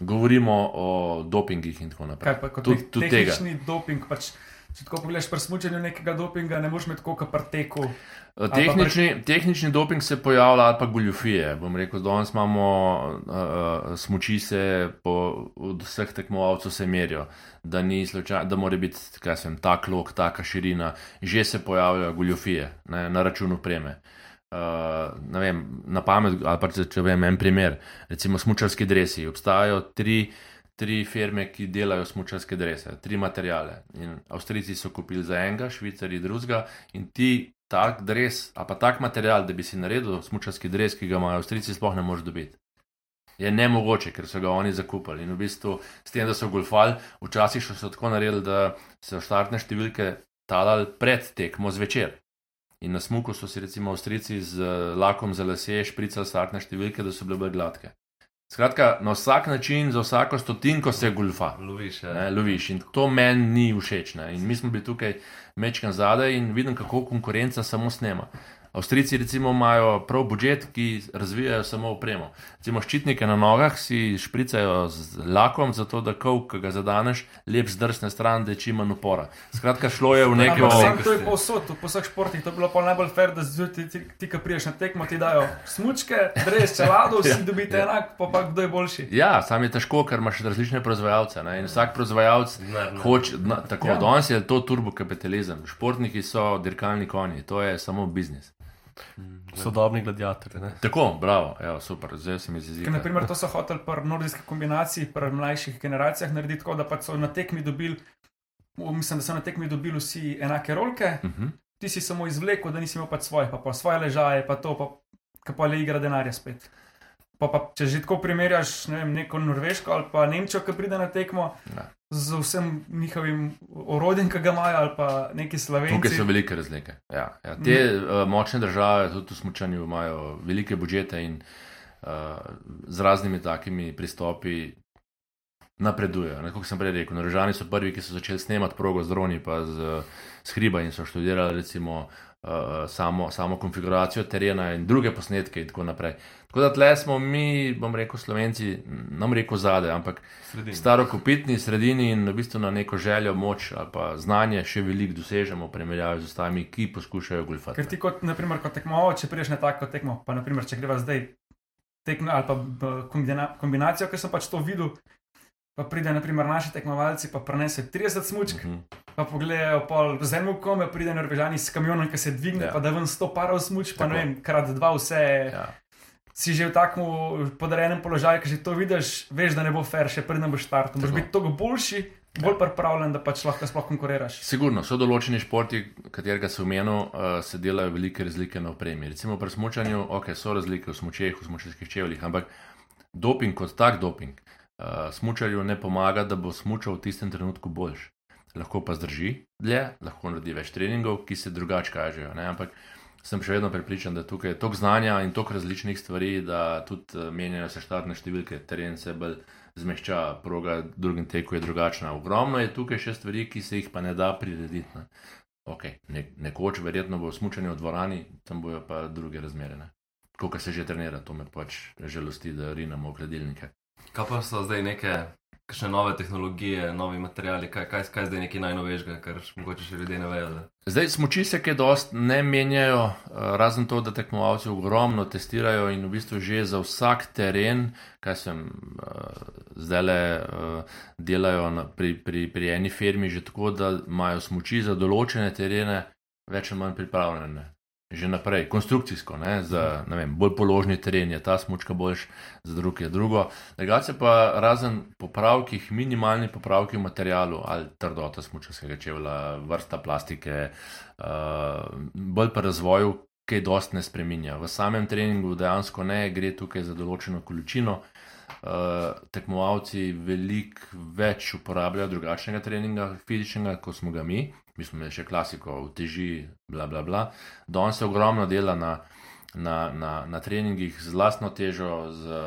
Govorimo o dopingih in tako naprej. Kaj pa kot nek tudi tega. tehnični doping, pač, če tako pogledaš pri smučanju nekega dopinga, ne moreš imeti koliko preteku. Eh, Tehnični, tehnični doping se pojavlja, ali pa goljufije. Bom rekel, danes imamo uh, smoči se po od vseh tekmovalcev se merijo, da, ni slučaj, da mora biti sem, tak lok, taka širina, že se pojavljajo goljufije ne, na račun opreme. Uh, ne vem, na pamet, ali pa če, vem en primer, recimo smočarski dresi. Obstajajo tri, tri firme, ki delajo smočarske drese, tri materijale. In Avstrijci so kupili za enega, Švicari drugega in ti tak dres, a pa tak material, da bi si naredil smočarski dres, ki ga imajo Avstrijci, sploh ne moreš dobiti. Je nemogoče, ker so ga oni zakupili. In v bistvu s tem, da so golfali, včasih so tako naredili, da so štartne številke talali pred tekmo zvečer. In na smuku so si recimo Avstrijci z lakom za lase špricali startne številke, da so bile gladke. Skratka, na vsak način, za vsako stotinko se golfa. Loviš, ja. Ne, loviš in to meni ni všeč. Ne. In mi smo bili tukaj mečkan zadaj in vidim, kako konkurenca samo snema. Avstrijci recimo imajo prav budžet, ki razvijajo samo opremo. Recimo ščitnike na nogah si špricajo z lakom, zato da kov, ki ga zadaneš, lep zdrsne stran, da je čim manj upora. Skratka, šlo je v neko. Ampak sam malenkosti. to je povsod, v vseh športih. To je bilo pa najbolj fair, da zjutraj ti, ti, ki priješ na tekmo, ti dajo smučke, res čelado, vsi dobite Ja. enak, pa pa kdo je boljši. Ja, sam je težko, ker imaš različne proizvajalce. Ne? In vsak proizvajalec hoče. Tako, Ja. ja. danes je to turbokapitalizem. Športniki so dirkalni konji, to je samo biznis. Sodobni gladiator. Ne? Tako, bravo, evo, super, zdaj se mi zdi. Naprimer, to so hoteli pri nordijski kombinaciji, pri mlajših generacijah narediti tako, da pač so na tekmi dobili, mislim, da so na tekmi dobili vsi enake rolke, Uh -huh. ti si samo izvlekel, da nisi imel pač svoje, pa, pa svoje ležaje, pa to. Pa, ki pa le igra denarja spet. Pa, pa če že tako primerjaš ne vem, neko Norveško ali pa Nemčijo, ki pride na tekmo Ja. Z vsem njihovim orodjem, ki ga imajo, ali pa neki slovenci. Tukaj so velike razlike. Ja, ja. Te uh, močne države, tudi v smutnju, imajo velike budžete in uh, z raznimi takimi pristopi napredujejo. ne. Kot sem prej rekel, Noržani so prvi, ki so začeli snemati progo z droni, pa z, z hriba in so študirali recimo, uh, samo, samo konfiguracijo terena in druge posnetke in tako naprej. Tako da tle smo mi, bom rekel, slovenci, nam rekel zade, ampak Sredini. starokopitni sredini in v bistvu na neko željo, moč ali pa znanje še veliko dosežemo v primerjavi z ostalimi, ki poskušajo golfati. Ker ti kot, naprimer, kot tekmovalec, če priješ na tako tekmo, pa naprimer, če greva zdaj tekmo ali pa b- kombina, kombinacijo, ker sem pač to videl, pa pride naprimer naši tekmovalci, pa prenese 30 smučk, Mhm. pa pogledajo pol zemljo kome, pride Norvežani s kamionom, ki se dvigne, Ja. ja. pa da ven 100 parov smučk, pa ne vem, krat dva vse. Ja. Ja. Si že v takem podarenem položaju, ki že to vidiš, veš, da ne bo fair, še preden boš štartil. Moraš Tako. biti toliko boljši, bolj pripravljen, da pač lahko sploh konkuriraš. Sigurno so določeni športi, katerega se omenil, uh, se delajo velike razlike na opremi. Recimo pri smučanju, ok, so razlike v smučeh, v smučarskih čevljih, ampak doping kot tak doping uh, smučarju ne pomaga, da bo smučal v tistem trenutku boljši. Lahko pa zdrži dlje, lahko naredi več treningov, ki se drugače kažejo. Ne? Ampak sem še vedno prepričan, da tukaj je toliko znanja in toliko različnih stvari, da tudi uh, menjajo se štartne številke, teren se bolj zmehča, proga v drugem teku je drugačna. Ogromno je tukaj še stvari, ki se jih pa ne da prirediti. Ne? Okay, ne, nekoč verjetno bo smučanje v dvorani, tam bojo pa druge razmere. ne. Ko se že trenira, to me pač žalosti, da rinamo v hladilnike. Kaj pa so zdaj neke kakšne nove tehnologije, novi materiali, kaj, kaj, kaj zdaj nekaj najnovejšega, kar mogoče še ljudje ne vejo? Da... Zdaj smoči se kaj dost ne menjajo, eh, razen to, da tekmovalci ogromno testirajo in v bistvu že za vsak teren, kaj sem zdaj le delajo na, pri, pri, pri eni firmi, že tako, da imajo smoči za določene terene več ali manj pripravljene. Že naprej, konstrukcijsko, ne, za ne vem, bolj položni teren je ta smočka boljš, za drug je drugo. Drugače pa razen popravkih, minimalni popravki v materialu ali trdota smočarskega čevlja, vrsta plastike, uh, bolj pa razvoju, kaj dost ne spreminja. V samem treningu dejansko ne gre tukaj za določeno količino. Uh, tekmovalci veliko več uporabljajo drugačnega treninga, fizičnega, kot smo ga mi. Mi smo imeli še klasiko, teži, bla, bla, bla. Danes se ogromno dela na, na, na, na treningih z lastno težo, z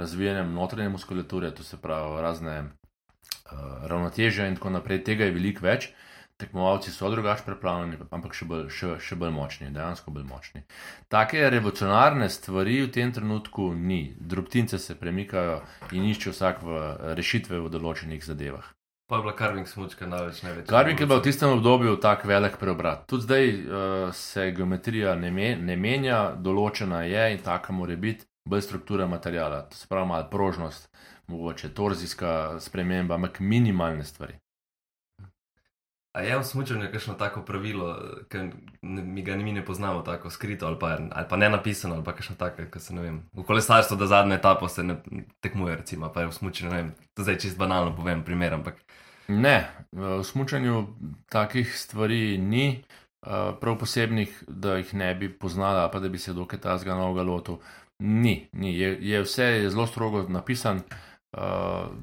razvijanjem notranje muskulature, to se pravi razne uh, ravnoteže in tako naprej. Tega je veliko več. Tekmovalci so drugače pripravljeni, ampak še bolj, še, še bolj močni, dejansko bolj močni. Take revolucionarne stvari v tem trenutku ni. Drobtince se premikajo in iščejo vsak v rešitve v določenih zadevah. Pa je bila carving smočka največ največja. Carving je bil v tistem obdobju tak velik preobrat. Tudi zdaj uh, se geometrija ne, me, ne menja, določena je in taka mora biti, bolj struktura materijala, to se pravi malo prožnost, mogoče torzijska sprememba, ampak minimalne stvari. A je v smučanju kakšno tako pravilo, ki mi ga mi ne poznamo, tako skrito ali pa, ali pa ne napisano, ali pa kakšno tako, ki se ne vem. V kolesarstvu, da zadnjo etapo se ne tekmuje, recimo, pa je v smučanju, ne vem, to zdaj čist banalno povem, primer, ampak. Ne, v smučanju takih stvari ni, uh, prav posebnih, da jih ne bi poznala, pa da bi se dokaj tazga novega lotu. Ni, ni. Je, je vse je zelo strogo napisan. Uh,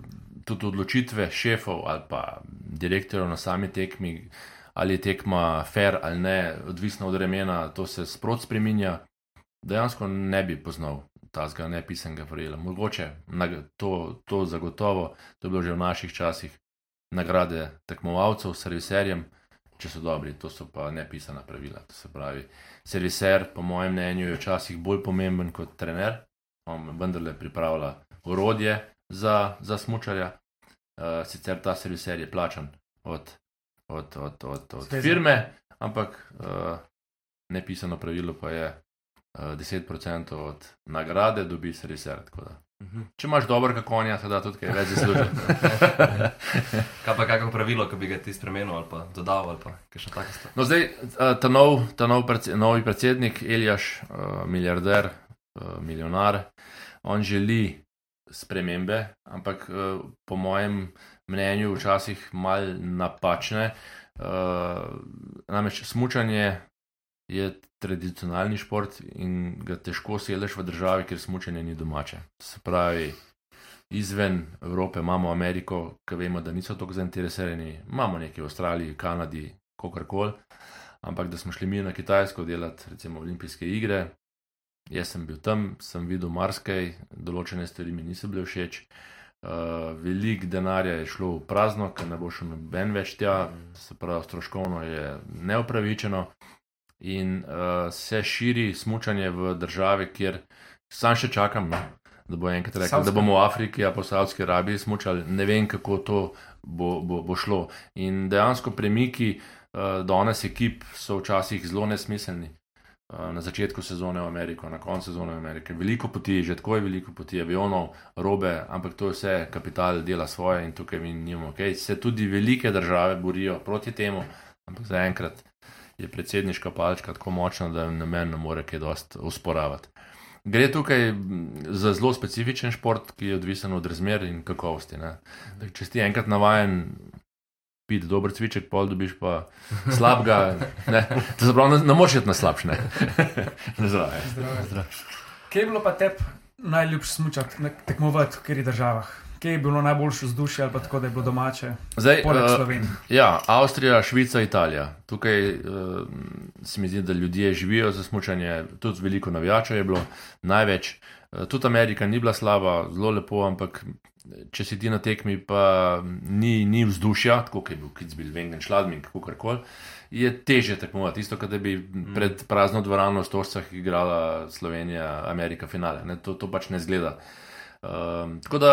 tudi odločitve šefov ali pa direktorjev na sami tekmi, ali je tekma fair ali ne, odvisno od vremena, to se sprot spreminja. Dejansko ne bi poznal tazga nepisanega pravila. Mogoče to, to zagotovo, to je bilo že v naših časih, nagrade tekmovalcev, serviserjem, če so dobri, to so pa nepisana pravila. To se pravi, serviser, po mojem mnenju, je včasih bolj pomemben kot trener, on vendarle pripravlja orodje za, za smočarja. Uh, sicer ta serviser je plačan od, od, od, od, od firme, ampak uh, nepisano pravilo pa je uh, 10% od nagrade, dobi serviser. Če imaš dobro konja, se da tudi kaj več zaslužiti. kaj pa kakšno pravilo, ki bi ga ti spremenil ali pa dodal ali pa še tako stvar? No, zdaj ta nov, ta nov predse, novi predsednik, Eljaš, milijarder, milijonar, on želi spremembe, ampak uh, po mojem mnenju včasih mal napačne. Uh, namreč smučanje je tradicionalni šport in ga težko seleš v državi, kjer smučanje ni domače. Se pravi, izven Evrope imamo Ameriko, ki vemo, da niso tako zainteresirani, imamo nekaj v Avstraliji, Kanadi, kakorkoli. Ampak da smo šli mi na Kitajsko delati, recimo olimpijske igre, jaz sem bil tam, sem videl marsikaj, določene stvari mi niso bile všeč. Uh, Veliko denarja je šlo v prazno, ker ne bo šel noben več tja, se pravi, stroškovno je neupravičeno. In uh, se širi smutanje v države, kjer sam še čakam, no, da bo enkrat rekel, Savdska. da bomo v Afriki, a po Saudski Arabiji smučali. Ne vem, kako to bo, bo, bo šlo. In dejansko premiki uh, danes ekip so včasih zelo nesmiselni. Uh, na začetku sezone v Ameriko, na koncu sezone v Ameriki. Veliko poti, že tako je veliko poti, avionov, robe, ampak to je vse, kapital dela svoje in tukaj mi nimamo. Okay? Se tudi velike države borijo proti temu, ampak zaenkrat je predsedniška palčka tako močna, da na meni ne more kaj dosti usporavati. Gre tukaj za zelo specifičen šport, ki je odvisen od razmer in kakovosti. Če si enkrat navajen piti dober cviček, pol dobiš pa slabega, ne, to se pravi, ne, ne moreš iti na slabše. Zdravo. Zdravje. Kje je bilo pa tebi najljubše smučati, tekmovati v kateri državah? Kje je bilo najboljše vzdušje ali pa tako, da je bilo domače? Zdaj, Poleg eh, Slovenije. Ja, Avstrija, Švica, Italija. Tukaj uh, se mi zdi, da ljudje živijo za smutanje, tudi veliko navijačev je bilo, največ. Uh, tudi Amerika ni bila slaba, zelo lepo, ampak če si ti na tekmi, pa ni, ni vzdušja, tako kot je bil Kitzbühel, Wengen, Schladming, kako koli, je teže tekmovati. Isto, kot da bi pred prazno dvorano v Stožcah igrala Slovenija, Amerika finale. Ne? To, to pač ne zgleda. Um, tako da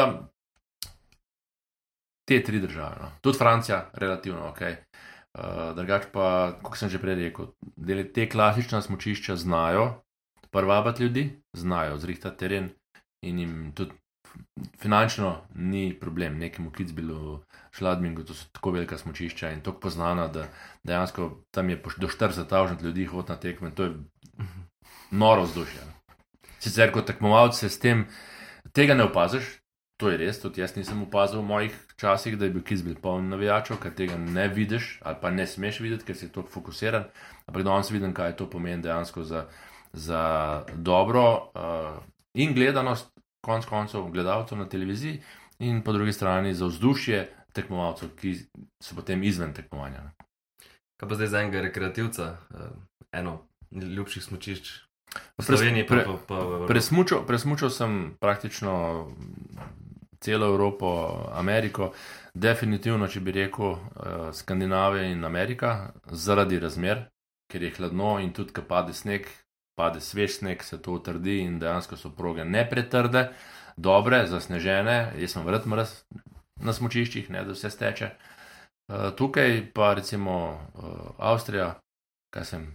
te tri države. No. Tudi Francija, relativno ok. Uh, drugač pa, kot sem že prej rekel, te klasična smočišča znajo prvabati ljudi, znajo zrihtati teren in jim tudi finančno ni problem. Nekemu Kitzbilu, Šladmingu, to so tako velika smočišča in tako poznana, da dejansko tam je do 40 ljudi hod na tekme. To je noro vzdušje. Sicer kot tekmovalec se s tem tega ne opaziš, To je res, tudi jaz nisem opazil v mojih časih, da je bil Kizbil poln navijačev, ker tega ne vidiš ali pa ne smeš videti, ker si tako fokusiran. Ampak danes vidim, kaj to pomeni dejansko za, za dobro uh, in gledanost, konc koncev, gledalcev na televiziji, in po drugi strani za vzdušje tekmovalcev, ki so potem izven tekmovanja. Kaj pa zdaj za enega rekreativca, eh, eno ljubših smočišč v Sloveniji, pa, pre- pa, v Evropi? Presmučal, presmučal sem praktično celo Evropo, Ameriko, definitivno, če bi rekel, eh, Skandinavija in Amerika, zaradi razmer, ker je hladno in tudi, ko pade sneg, pade svež sneg, se to utrdi in dejansko so proge ne pretrde, dobre, zasnežene. Jaz sem vrt mrz na smočiščih, ne da vse steče. Eh, Tukaj pa recimo eh, Avstrija, kaj sem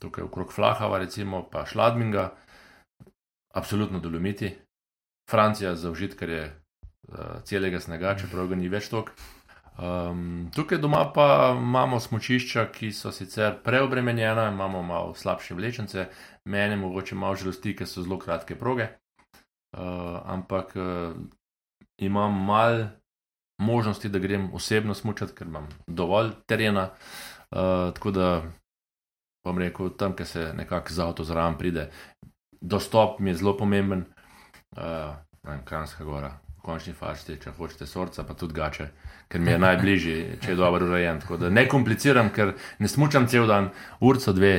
tukaj okrog Flahava, recimo pa Šladminga, absolutno dolomiti. Francija za užitkarje uh, celega snega, čeprav ga ni več toliko. Um, tukaj doma pa imamo smočišča, ki so sicer preobremenjena, imamo malo slabše vlečence, mene mogoče malo žalosti, ker so zelo kratke proge, uh, ampak uh, imam mal možnosti, da grem osebno smučati, ker imam dovolj terena. Uh, tako da bom rekel, tam, kjer se nekako z avto zraven pride, dostop mi je zelo pomemben. Uh, Kranjska gora, končni fazi, če hočete sorca, pa tudi gače, ker mi je najbližji, če je dobro urejen. Tako da ne kompliciram, ker ne smučam cel dan, urco dve,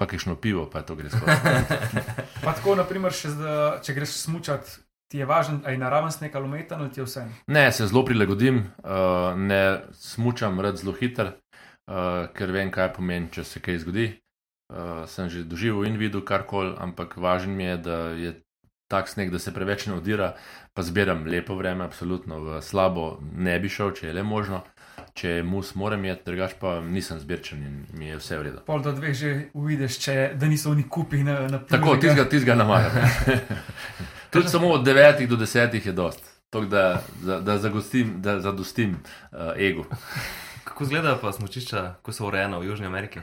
pa kišno pivo, pa to gre skozi. Pa tako, naprimer, zda, če greš smučati, ti je važen, aj naraven sneg ali umeten, ali ti je vse. Ne, se zelo prilagodim, uh, ne smučam rad zelo hiter, uh, ker vem, kaj pomeni, če se kaj zgodi. Uh, sem že doživel in videl karkoli, ampak važno mi je, da je tak sneg, da se preveč ne odira, pa zbiram lepo vreme, absolutno v slabo ne bi šel, če je le možno. Če je mus, moram jeti, drugač pa nisem zbirčen in mi je vse v redu. Pol do dveh že uvidiš, če, da niso oni kupi na, na Tako, plužega. tizga, tizga namaram. Tudi samo od 9 do 10 je dost. Tako da, da, da, zagostim, da zadostim uh, ego. Kako izgledajo pa smočišča, ko so urejena v Južni Ameriki?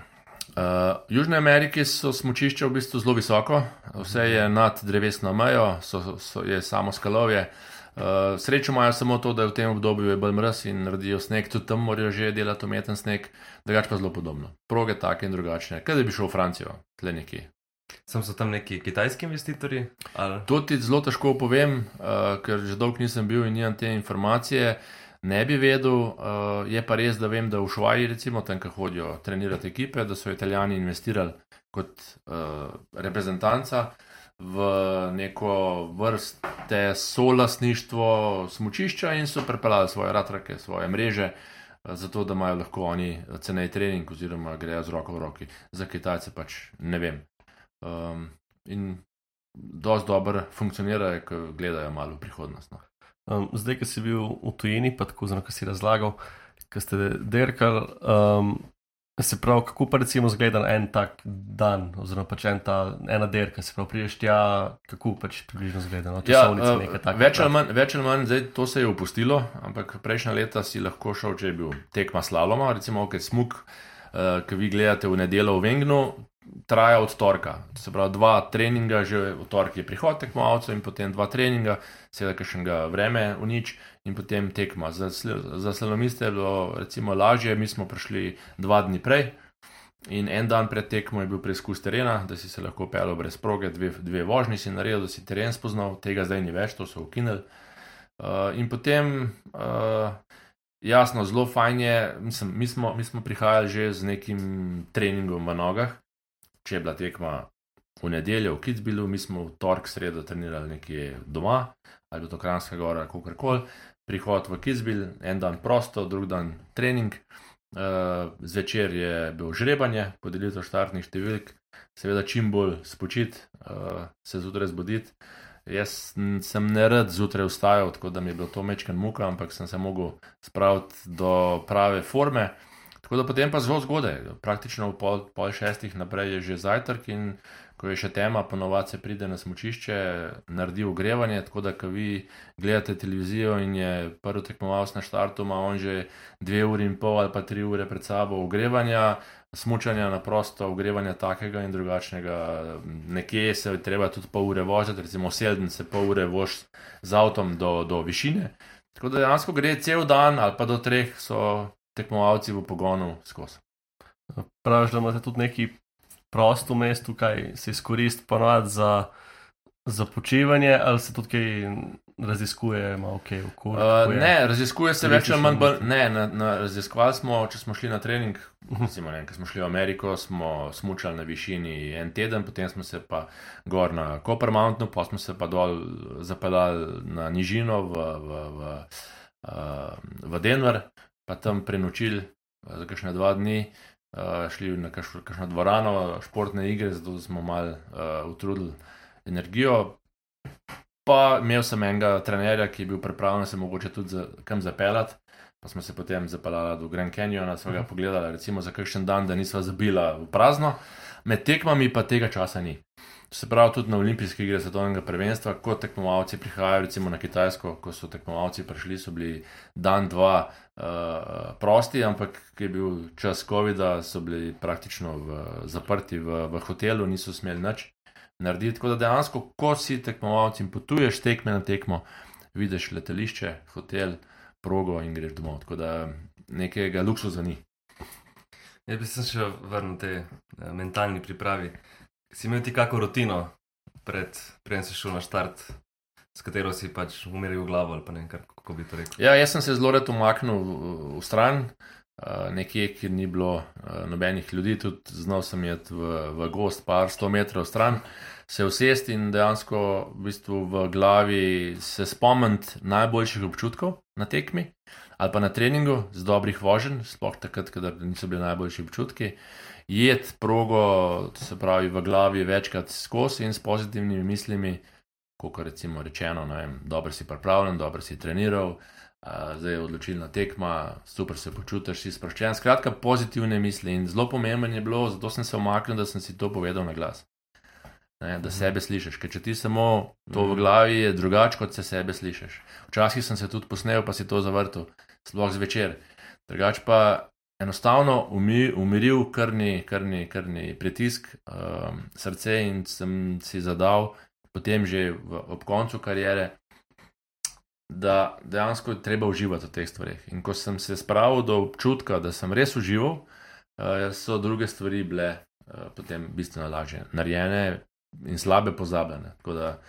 Uh, v Južni Ameriki so smočišča v bistvu zelo visoko, vse je nad drevesno mejo, so, so, je samo skalovje. Uh, srečo imajo samo to, da je v tem obdobju je bolj mraz in naredijo sneg, tudi tam morajo že delati umeten sneg, drugače pa zelo podobno. Proge take in drugačne. Kaj da bi šel v Francijo, tle nekje. Sem so tam neki kitajski investitorji? Ali? To ti zelo težko povem, uh, ker že dolgo nisem bil in nimam te informacije. Ne bi vedel, uh, je pa res, da vem, da v Švaji, recimo tam, kjer hodijo trenirati ekipe, da so italijani investirali kot uh, reprezentanca v neko vrste solasništvo smočišča in so prepeljali svoje ratrake, svoje mreže, uh, zato da imajo lahko oni cenej trening oziroma grejo z roko v roki. Za Kitajce pač ne vem. Um, in dosti dobro funkcionirajo, ko gledajo malo v prihodnost. No. Um, zdaj, ki si bil v tujini, pa tako zelo, ki si razlagal, ki ste derkali, um, se pravi, kako pa recimo zgleda en tak dan, oziroma pač en ta, ena derka, se pravi, priješ tja, kako pač približno zgleda. No, Ja, uh, taka, več, ali manj, več ali manj, zdaj to se je opustilo, ampak prejšnja leta si lahko šel, če je bil tekma slaloma, recimo, ker smuk, uh, ki vi gledate v nedelo v Vengnu, traja od torka. To se pravi, dva treninga, že v torek je prihod tekmovalcev in potem dva treninga, seveda, ker še ga vreme v nič in potem tekma. Za, za slalomiste je bilo recimo lažje, mi smo prišli dva dni prej. In en dan pred tekmo je bil preizkus terena, da si se lahko pelil brez proge, dve, dve vožnji si naredil, da si teren spoznal, tega zdaj ni več, to so ukinili. Uh, in potem, uh, jasno, zelo fajn je, mislim, mi, smo, mi smo prihajali že z nekim treningom v nogah. Če je bila tekma v nedeljo v Kitzbilu, mi smo v torek, sredo trenirali nekje doma, ali to Kranjska gora, kako koli. Prihod v Kitzbil, en dan prosto, drug dan trening. Uh, zvečer je bil žrebanje, podelitev štartnih številk, seveda čim bolj spočiti, uh, se zjutraj zbuditi. Jaz sem ne rad zjutraj vstajal, tako da mi je bilo to mečken muka, ampak sem se mogel spraviti do prave forme. Tako da potem pa zelo zgodaj, praktično v pol, pol šestih naprej je že zajtrk in ko je še tema, ponovadi se pride na smočišče, naredi ogrevanje, tako da ko vi gledate televizijo in je prvi tekmovalec na štartu, ima on že dve uri in pol ali pa tri ure pred sabo ogrevanja, smučanja na prosto, ogrevanja takega in drugačnega. Nekje se je treba tudi pol ure voziti, recimo Selden se pol ure vož z avtom do, do višine. Tako da dejansko gre cel dan ali pa do treh so tekmovalci v pogonu skozi. Praviš, da imate tudi neki prosto mesto, kaj se izkoristi ponovadi za, za počivanje, ali se tudi kaj raziskuje, malo kaj okolje. Uh, ne, raziskuje se več ali manj. Ne, na, na, raziskovali smo, če smo šli na trening, recimo, ne, ko smo šli v Ameriko, smo smučali na višini en teden, potem smo se pa gor na Copper Mountainu, pa smo se pa dol zapeljali na nižino v, v, v, uh, v Denver, pa tam prenočili uh, za kakšne dva dni. Uh, šli na kakšno, kakšno dvorano, športne igre, zato smo malo uh, utrudili energijo, Pa imel sem enega trenerja, ki je bil pripravljen se mogoče tudi za, kam zapeljati. Pa smo se potem zapeljali do Grand Canyona, smo ga pogledali, recimo za kakšen dan, da nisva zabila v prazno. Med tekmami pa tega časa ni. To se pravi, tudi na olimpijske igre svetovnega prvenstva, ko tekmovalci prihajajo, recimo na Kitajsko, ko so tekmovalci prišli, so bili dan, dva uh, prosti, ampak ki je bil čas COVID-a, so bili praktično v, zaprti v, v hotelu, niso smeli nič narediti. Tako da dejansko, ko si tekmovalci in potuješ tekme na tekmo, vidiš letališče, hotel, progo in greš domov. Tako da nekega luksuza ni. Jaz bi se še vrnil te eh, mentalni pripravi. Si imel ti kako rutino, pred, preden si šel na štart, s katero si pač umiril glavo ali pa ne kar- kako bi to rekel. Ja, jaz sem se zelo rad umaknil v, v stran, uh, nekje, kjer ni bilo uh, nobenih ljudi, tudi znal sem iti v, v gost, par sto metrov stran, se usesti in dejansko v, bistvu v glavi se spomniti najboljših občutkov na tekmi ali pa na treningu z dobrih voženj, sploh takrat, kadar niso bili najboljši občutki. Jed progo, se pravi v glavi večkrat skozi in s pozitivnimi mislimi, kot recimo rečeno, vem, dobro si pripravljen, dobro si treniral, Uh, zdaj je odločilna tekma, super se počutiš, si sproščen. Skratka, pozitivne misli. In zelo pomemben je bilo, zato sem se omaknil, da sem si to povedal na glas. Ne, da sebe slišiš, ker če ti samo to v glavi je drugače, kot se sebe slišiš. Včasih sem se tudi posnel, pa si to zavrtel, sploh zvečer. Drugače pa enostavno umi, umiril krni, krni, krni pritisk um, srce in sem si zadal, potem že v, ob koncu karijere, da dejansko je treba uživati v teh stvarih. In ko sem se spravil do občutka, da sem res užival, uh, so druge stvari bile uh, potem bistveno lažje, narejene in slabe pozabljene. Tako da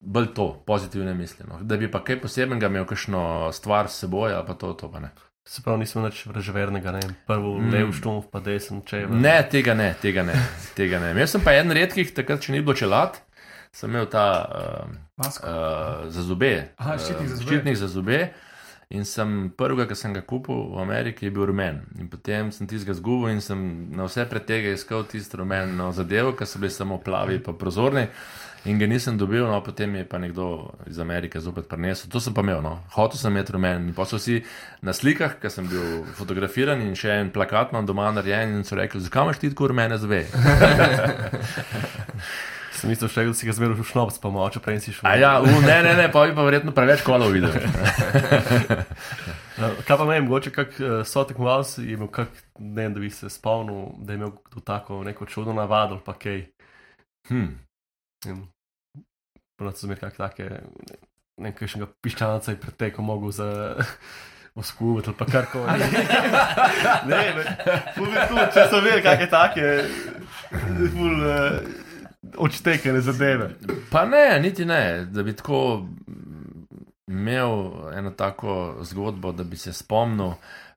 bolj to, pozitivne misli. No. Da bi pa kaj posebnega imel, kakšno stvar s seboj ali pa to, to pa ne. Se pravi, nisem več vražvernega, ne prvo Mm. mm. lev štumf, pa desen če. Ne, tega ne, tega ne. Tega ne. Jaz sem pa eden redkih, takrat, če ni bilo čelad, sem imel ta uh, uh, za zobe. Aha, ščitnik za eh, zobe. Ščitnik za zobe. In sem prvega, ki sem ga kupil v Ameriki, je bil rumen. In potem sem tistega zgubil in sem na vse pretege iskal tisto rumeno zadevo, ker so bili samo plavi in prozorni. In ga nisem dobil, no potem je pa nekdo iz Amerike zopet prinesel. To sem pa imel, no. hotel sem imeti rumen. In pa so vsi na slikah, ker sem bil fotografiran in še en plakat imam doma narejen in so rekli, zakaj imaš ti tako rumene zve? Sem mislil, še, da si ga zmeril v šnops, pa moče prej si šel. Ja, u, ne, ne, ne, pa bi pa verjetno preveč kolov videl. Kaj pa meni, mogoče kak uh, so tekmovalci, je imel kak, ne vem, da bi se spomnil, da je imel kdo tako neko čudno navado pa kaj. Hm. In Ponovno so imeli kak take, ne vem, kakšnega piščanca je pretekel mogo za oskubiti ali pa karkoli. ne, ne, ful bi tu, če so imeli kakšne take, ful uh, odštekane zadeve. Pa ne, niti ne, da bi tako imel eno tako zgodbo, da bi se spomnil.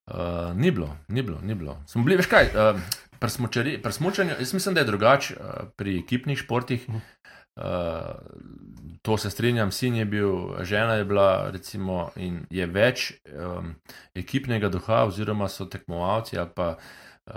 Uh, ni bilo, ni bilo, ni bilo. Smo bili, veš kaj, uh, pri smučari- pri smučanju, jaz mislim, da je drugače uh, pri ekipnih športih. Uh, to se strinjam, sin je bil, žena je bila, recimo, in je več um, ekipnega duha, oziroma so tekmovalci ali pa uh,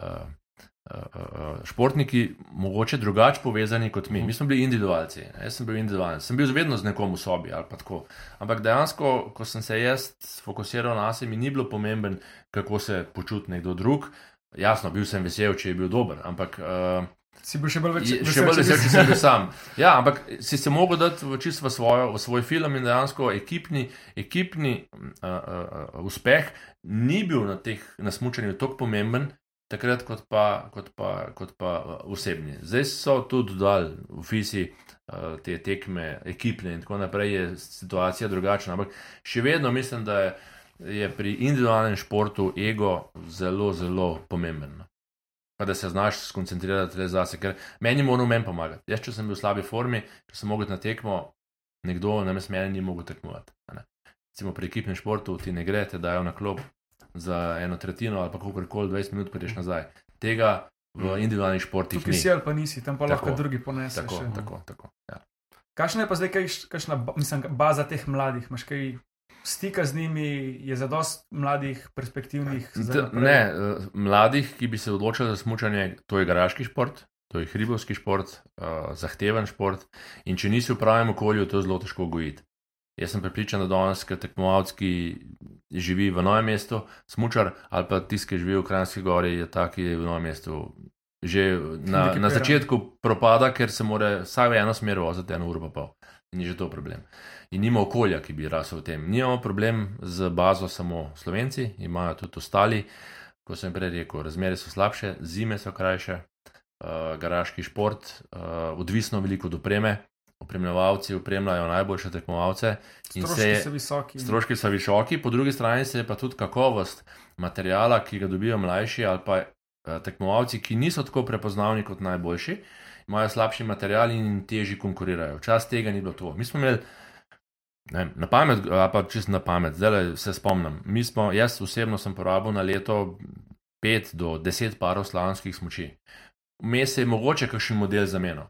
športniki mogoče drugače povezani kot mi. Mi smo bili individualci, jaz sem bil individualen, sem bil vedno z nekom v sobi ali pa tako. Ampak dejansko, ko sem se jaz fokusiral na sebe, mi ni bilo pomemben, kako se počuti nekdo drug. Jasno, bil sem vesel, če je bil dober, ampak uh, Si bil še bolj več, je- še bolj vesel, če sem bil sam. Ja, ampak si se mogel dati v čisto v, svojo, v svoj film in dejansko ekipni, ekipni uh, uh, uspeh ni bil na, teh, na smučanju tako pomemben. Takrat, kot pa, kot, pa, kot pa uh, osebni. Zdaj so tudi dodali v FISI uh, te tekme, ekipne in tako naprej, je situacija drugačna. Ampak še vedno mislim, da je, je pri individualnem športu ego zelo, zelo pomemben. no. Pa da se znaš skoncentrirati le zase, ker meni mora meni pomagati. Jaz, če sem bil v slabi formi, če sem mogel na tekmo, nekdo namesto mene ni mogel tekmovati. Recimo pri ekipnem športu ti ne gre, te dajo na klop za eno tretjino ali pa kakorkoli 20 minut, prideš nazaj. Tega v individualnih športih Tukaj ni. si ali pa nisi, tam pa Tako. lahko drugi ponesejo. Tako, tako, tako. Ja. Kakšna je pa zdaj kaj, kakšna mislim, baza teh mladih? Imaš kaj stika z njimi, je za dost mladih, perspektivnih? ne, eh, mladih, ki bi se odločili za smučanje, to je garaški šport, to je hribovski šport, uh, zahteven šport. In če nisi v pravem okolju, to je zelo težko gojiti. Jaz sem prepričan, da danes, ker tekmovalec, ki živi v novem mestu, smučar ali pa tisti, ki živi v Krajnski gori, je tak, ki je v novem mestu. Že na, na začetku propada, ker se mora vsaj v eno smer voziti eno uro pa pol. In je že to problem. In nima okolja, ki bi rasel v tem. Nimamo problem z bazo samo Slovenci, imajo tudi ostali. Kot sem prej rekel, razmere so slabše, zime so krajše, uh, garaški šport, uh, odvisno veliko od opreme. Opremljevalci opremljajo najboljše tekmovalce. Stroški se so visoki. Stroški so visoki, po drugi strani se je pa tudi kakovost materijala, ki ga dobijo mlajši ali pa eh, tekmovalci, ki niso tako prepoznavni kot najboljši, imajo slabši material in težji konkurirajo. Včasih tega ni bilo to. Mi smo imeli. Ne, vem, na pamet, ali pa čist na pamet, zdaj se spomnim. Mi Smo, jaz osebno sem porabil na leto 5 do 10 parov slalomskih smoči. Vmes je mogoče kakšen model zamenjal.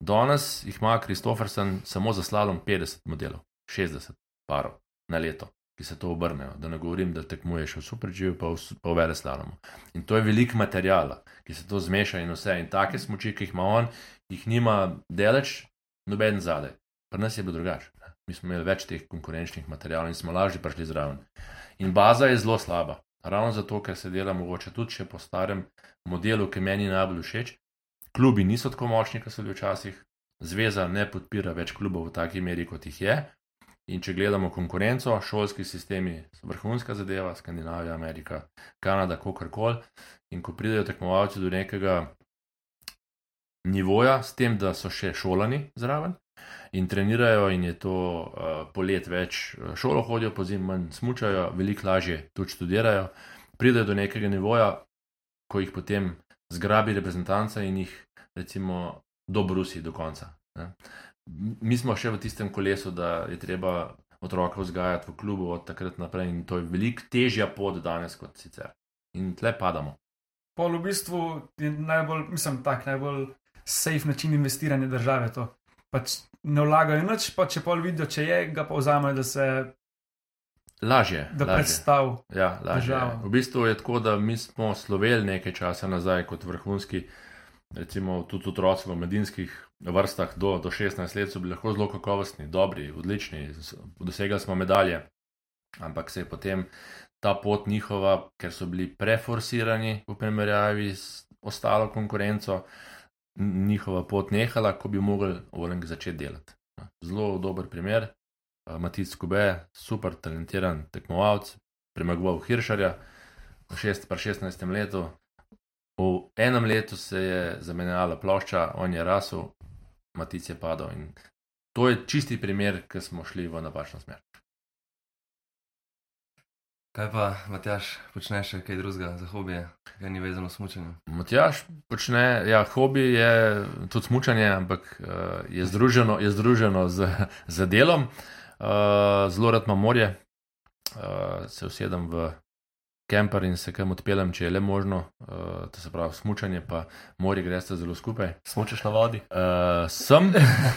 Danes jih ima Kristofersen samo za slalom 50 modelov, 60 parov na leto, ki se to obrnejo. Da ne govorim, da tekmuješ v superživu, pa v, pa v vele slalomu. In to je velik materijala, ki se to zmeša in vse. In take smoči, ki jih ima on, jih nima deleč, noben zadaj. Pri nas je bilo drugače. Mi smo imeli več teh konkurenčnih materijalov in smo lažje prišli zraven. In baza je zelo slaba. Ravno zato, ker se dela mogoče tudi po starem modelu, ki meni najbolj všeč. Klubi niso tako močni, kot so bili včasih, zveza ne podpira več klubov v taki meri, kot jih je. In če gledamo konkurenco, šolski sistemi so vrhunska zadeva, Skandinavija, Amerika, Kanada, kakorkoli. In ko pridejo tekmovalci do nekega nivoja, s tem, da so še šolani zraven, In trenirajo, in je to uh, polet več eh, šolo hodijo, po zim manj smučajo, veliko lažje tudi študirajo, pridejo do nekega nivoja, ko jih potem zgrabi reprezentanca in jih recimo dobrusi do konca. Ne. Mi smo še v tistem kolesu, da je treba otroka vzgajati v klubu od takrat naprej in to je veliko težja pot danes kot sicer. In tle padamo. Pol v bistvu je najbolj, mislim, tak najbolj safe način investiranja države. To. Pač ne vlagajo nič, pa če pol vidijo, če je, ga pa vzamejo, da se Lažje. da lažje. predstav. Ja, lažje. je. Država. V bistvu je tako, da mi smo sloveli nekaj časa nazaj kot vrhunski, recimo tudi otroci v medijskih vrstah do, do 16 let so bili lahko zelo kakovostni, dobri, odlični, dosegali smo medalje, ampak se je potem ta pot njihova, ker so bili preforsirani v primerjavi s ostalo konkurenco, njihova pot nehala, ko bi mogli Oleg začeti delati. Zelo dober primer. Eh, Matic Kube, super talentiran tekmovalec, premagoval Hiršarja v šest, pri 16. letu. V enem letu se je zamenjala plošča, on je rasel, Matic je padel. In to je čisti primer, ki smo šli v napačno smer. Kaj pa, Matjaš, počneš še kaj drugega za hobije, kaj ni vezano s mučenjem? Matjaš počne, ja, hobi je tudi smučanje, ampak uh, je združeno, je združeno z, z delom. Uh, zelo rad imam morje, uh, se usedem v kemper in se kam odpeljem, če je le možno. Uh, to se pravi, smučanje pa morje greste zelo skupaj. Smučeš na vodi. Uh, sem,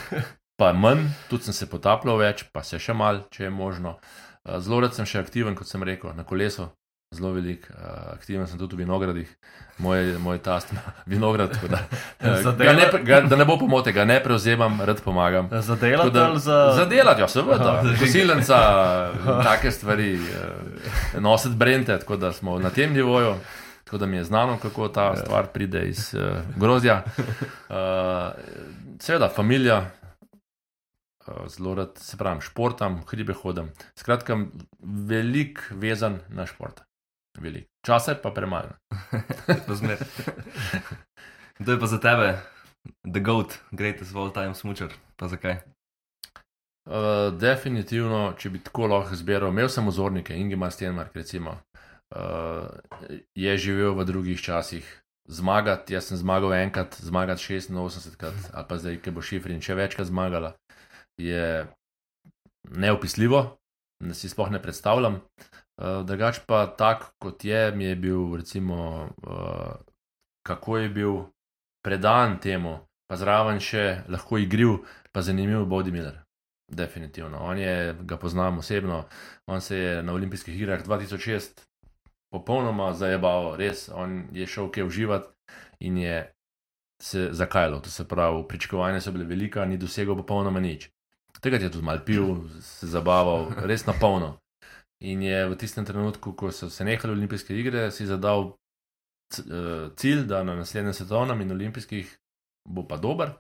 pa manj, tudi sem se potapljal več, pa se še mal, če je možno. Uh, zelo rad sem še aktiven, kot sem rekel, na kolesu. Zelo velik, uh, aktiven sem tudi v vinogradih, moj, moj tast ima vinograd. Da, uh, Za ga ne, ga, da ne bo pomote, ga ne prevzemam, rad pomagam. Za Tako delati Da, za. za delati, ja, seveda. Posiljenca, take stvari, eh, nositi brente, tako da smo na tem nivoju. Tako da mi je znano, kako ta stvar pride iz uh, grozdja. Uh, seveda, familija, uh, zelo rad se pravim, športam, hribe hodim. Skratka, velik vezan na šport. Velik. Časa je pa premalo. Razmer. Kdo je pa za tebe, the goat, greatest of all time smučar, pa zakaj? Uh, definitivno, če bi tako lahko izbiral, imel sem ozornike, Ingemar Stenmark, recimo, uh, je živel v drugih časih. Zmagati, jaz sem zmagal enkrat, zmagati 86 krat, ali pa zdaj, ki bo šifrin še večkrat zmagala, je neopisljivo, da si sploh ne predstavljam. Uh, drugač pa tak, kot je, mi je bil, recimo, uh, kako je bil predan temu, pa zraven še lahko igriv, pa zanimiv Bodi Miller. Definitivno. On je, ga poznam osebno, on se je na olimpijskih igrah 2006 popolnoma zajebal, res, on je šel kje uživati in je se zakajalo, to se pravi, pričakovanja so bile velika, ni dosegel popolnoma nič. Tega je tudi mal pil, se zabaval, res na polno. In je v tistem trenutku, ko so se nehali olimpijske igre, si zadal eh, cilj, da na naslednjem svetovnem in olimpijskih bo pa dober,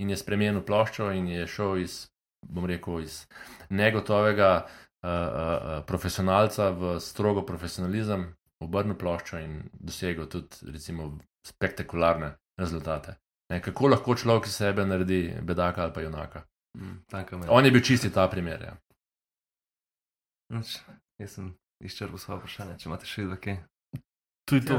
in je spremenil ploščo in je šel iz bom rekel, iz negotovega uh, uh, profesionalca v strogo profesionalizem, obrnil ploščo in dosegel tudi, recimo, spektakularne rezultate. Ne, kako lahko človek iz sebe naredi bedaka ali pa junaka? Mm. On je bil čisti ta primer. Ja. Jaz sem izčrpal svoje vprašanje, če imate še kaj. Tu je to.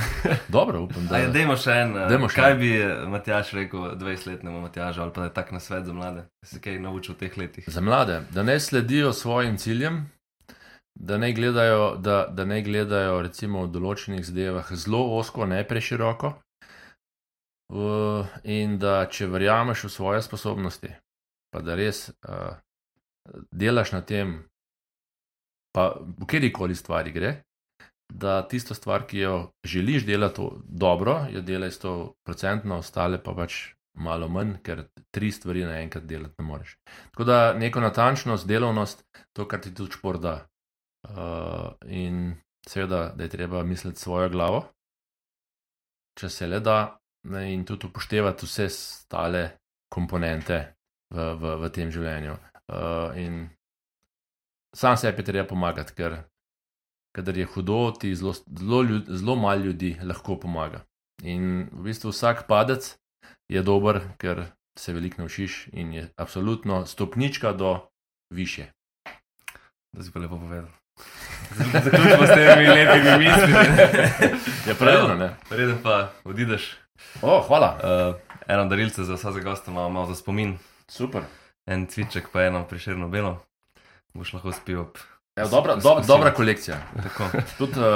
Dobro, upam, da Ajde, dajmo še en. eh, Dajmo še kaj en. bi eh, Matjaš rekel 20-letnemu Matjažu ali pa da je tak na svet za mlade, da se kaj naučil v teh letih? Za mlade, da ne sledijo svojim ciljem, da ne gledajo, da, da ne gledajo recimo v določenih zadevah zelo osko, ne preširoko. Uh, in da če verjameš v svoje sposobnosti, pa da res uh, delaš na tem, pa v kjerkoli stvari gre, da tisto stvar, ki jo želiš delati dobro, jo delaj 100%, ostale pa pač malo manj, ker tri stvari naenkrat delati ne moreš. Tako da neko natančnost, delovnost, to, kar ti tudi šport da. Uh, in seveda, da je treba misliti svojo glavo, če se le da, in tudi upoštevati vse stale komponente v, v, v tem življenju. Uh, in sam sebi treba pomagati, ker kadar je hudo, ti zelo, zelo, ljud- zelo malo ljudi lahko pomaga. In v bistvu vsak padec je dober, ker se veliko naučiš in je absolutno stopnička do više. Da si pa lepo povedal. Zaključimo s temi lepimi mislimi. Je pravilno, ne? Preden pa odideš, O, hvala. uh, eno darilce za vsakega gosta imamo malo za spomin, Super. en cviček pa eno priširno belo. Boš lahko spil ob. Evo, dobra, do, s- dobra kolekcija. Tudi uh,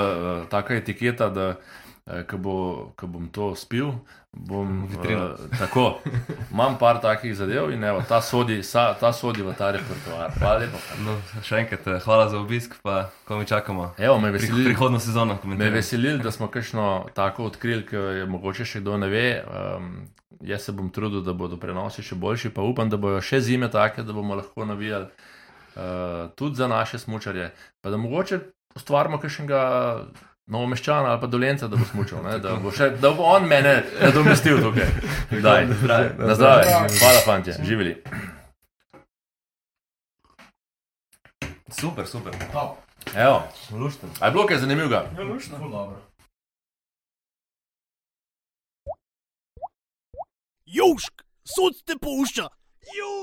taka etiketa, da uh, ko, bo, ko bom to spil, bom Vitrino. Uh, tako. Imam par takih zadev in evo, ta, sodi, sa, ta sodi v ta repertoar. Hvala lepa. No, še enkrat eh, hvala za obisk, pa ko mi čakamo. Evo, me Pri, veseli, prihodno sezono me komentiramo. veseli, da smo kakšno tako odkrili, ki je mogoče še kdo ne ve. Um, jaz se bom trudil, da bodo prenosi še boljši, pa upam, da bojo še zime take, da bomo lahko navijali uh, tudi za naše smočarje. Pa da mogoče ustvarimo kakšnega novomeščana ali pa dolenca, da bo smučal, ne? da bo, še, da bo on mene nadomestil tukaj. Daj, na zdravje. Hvala, fantje, živeli. Super, super. Evo, Lušten. a je bilo kaj zanimivega? Južk, sod te pušča. Južk.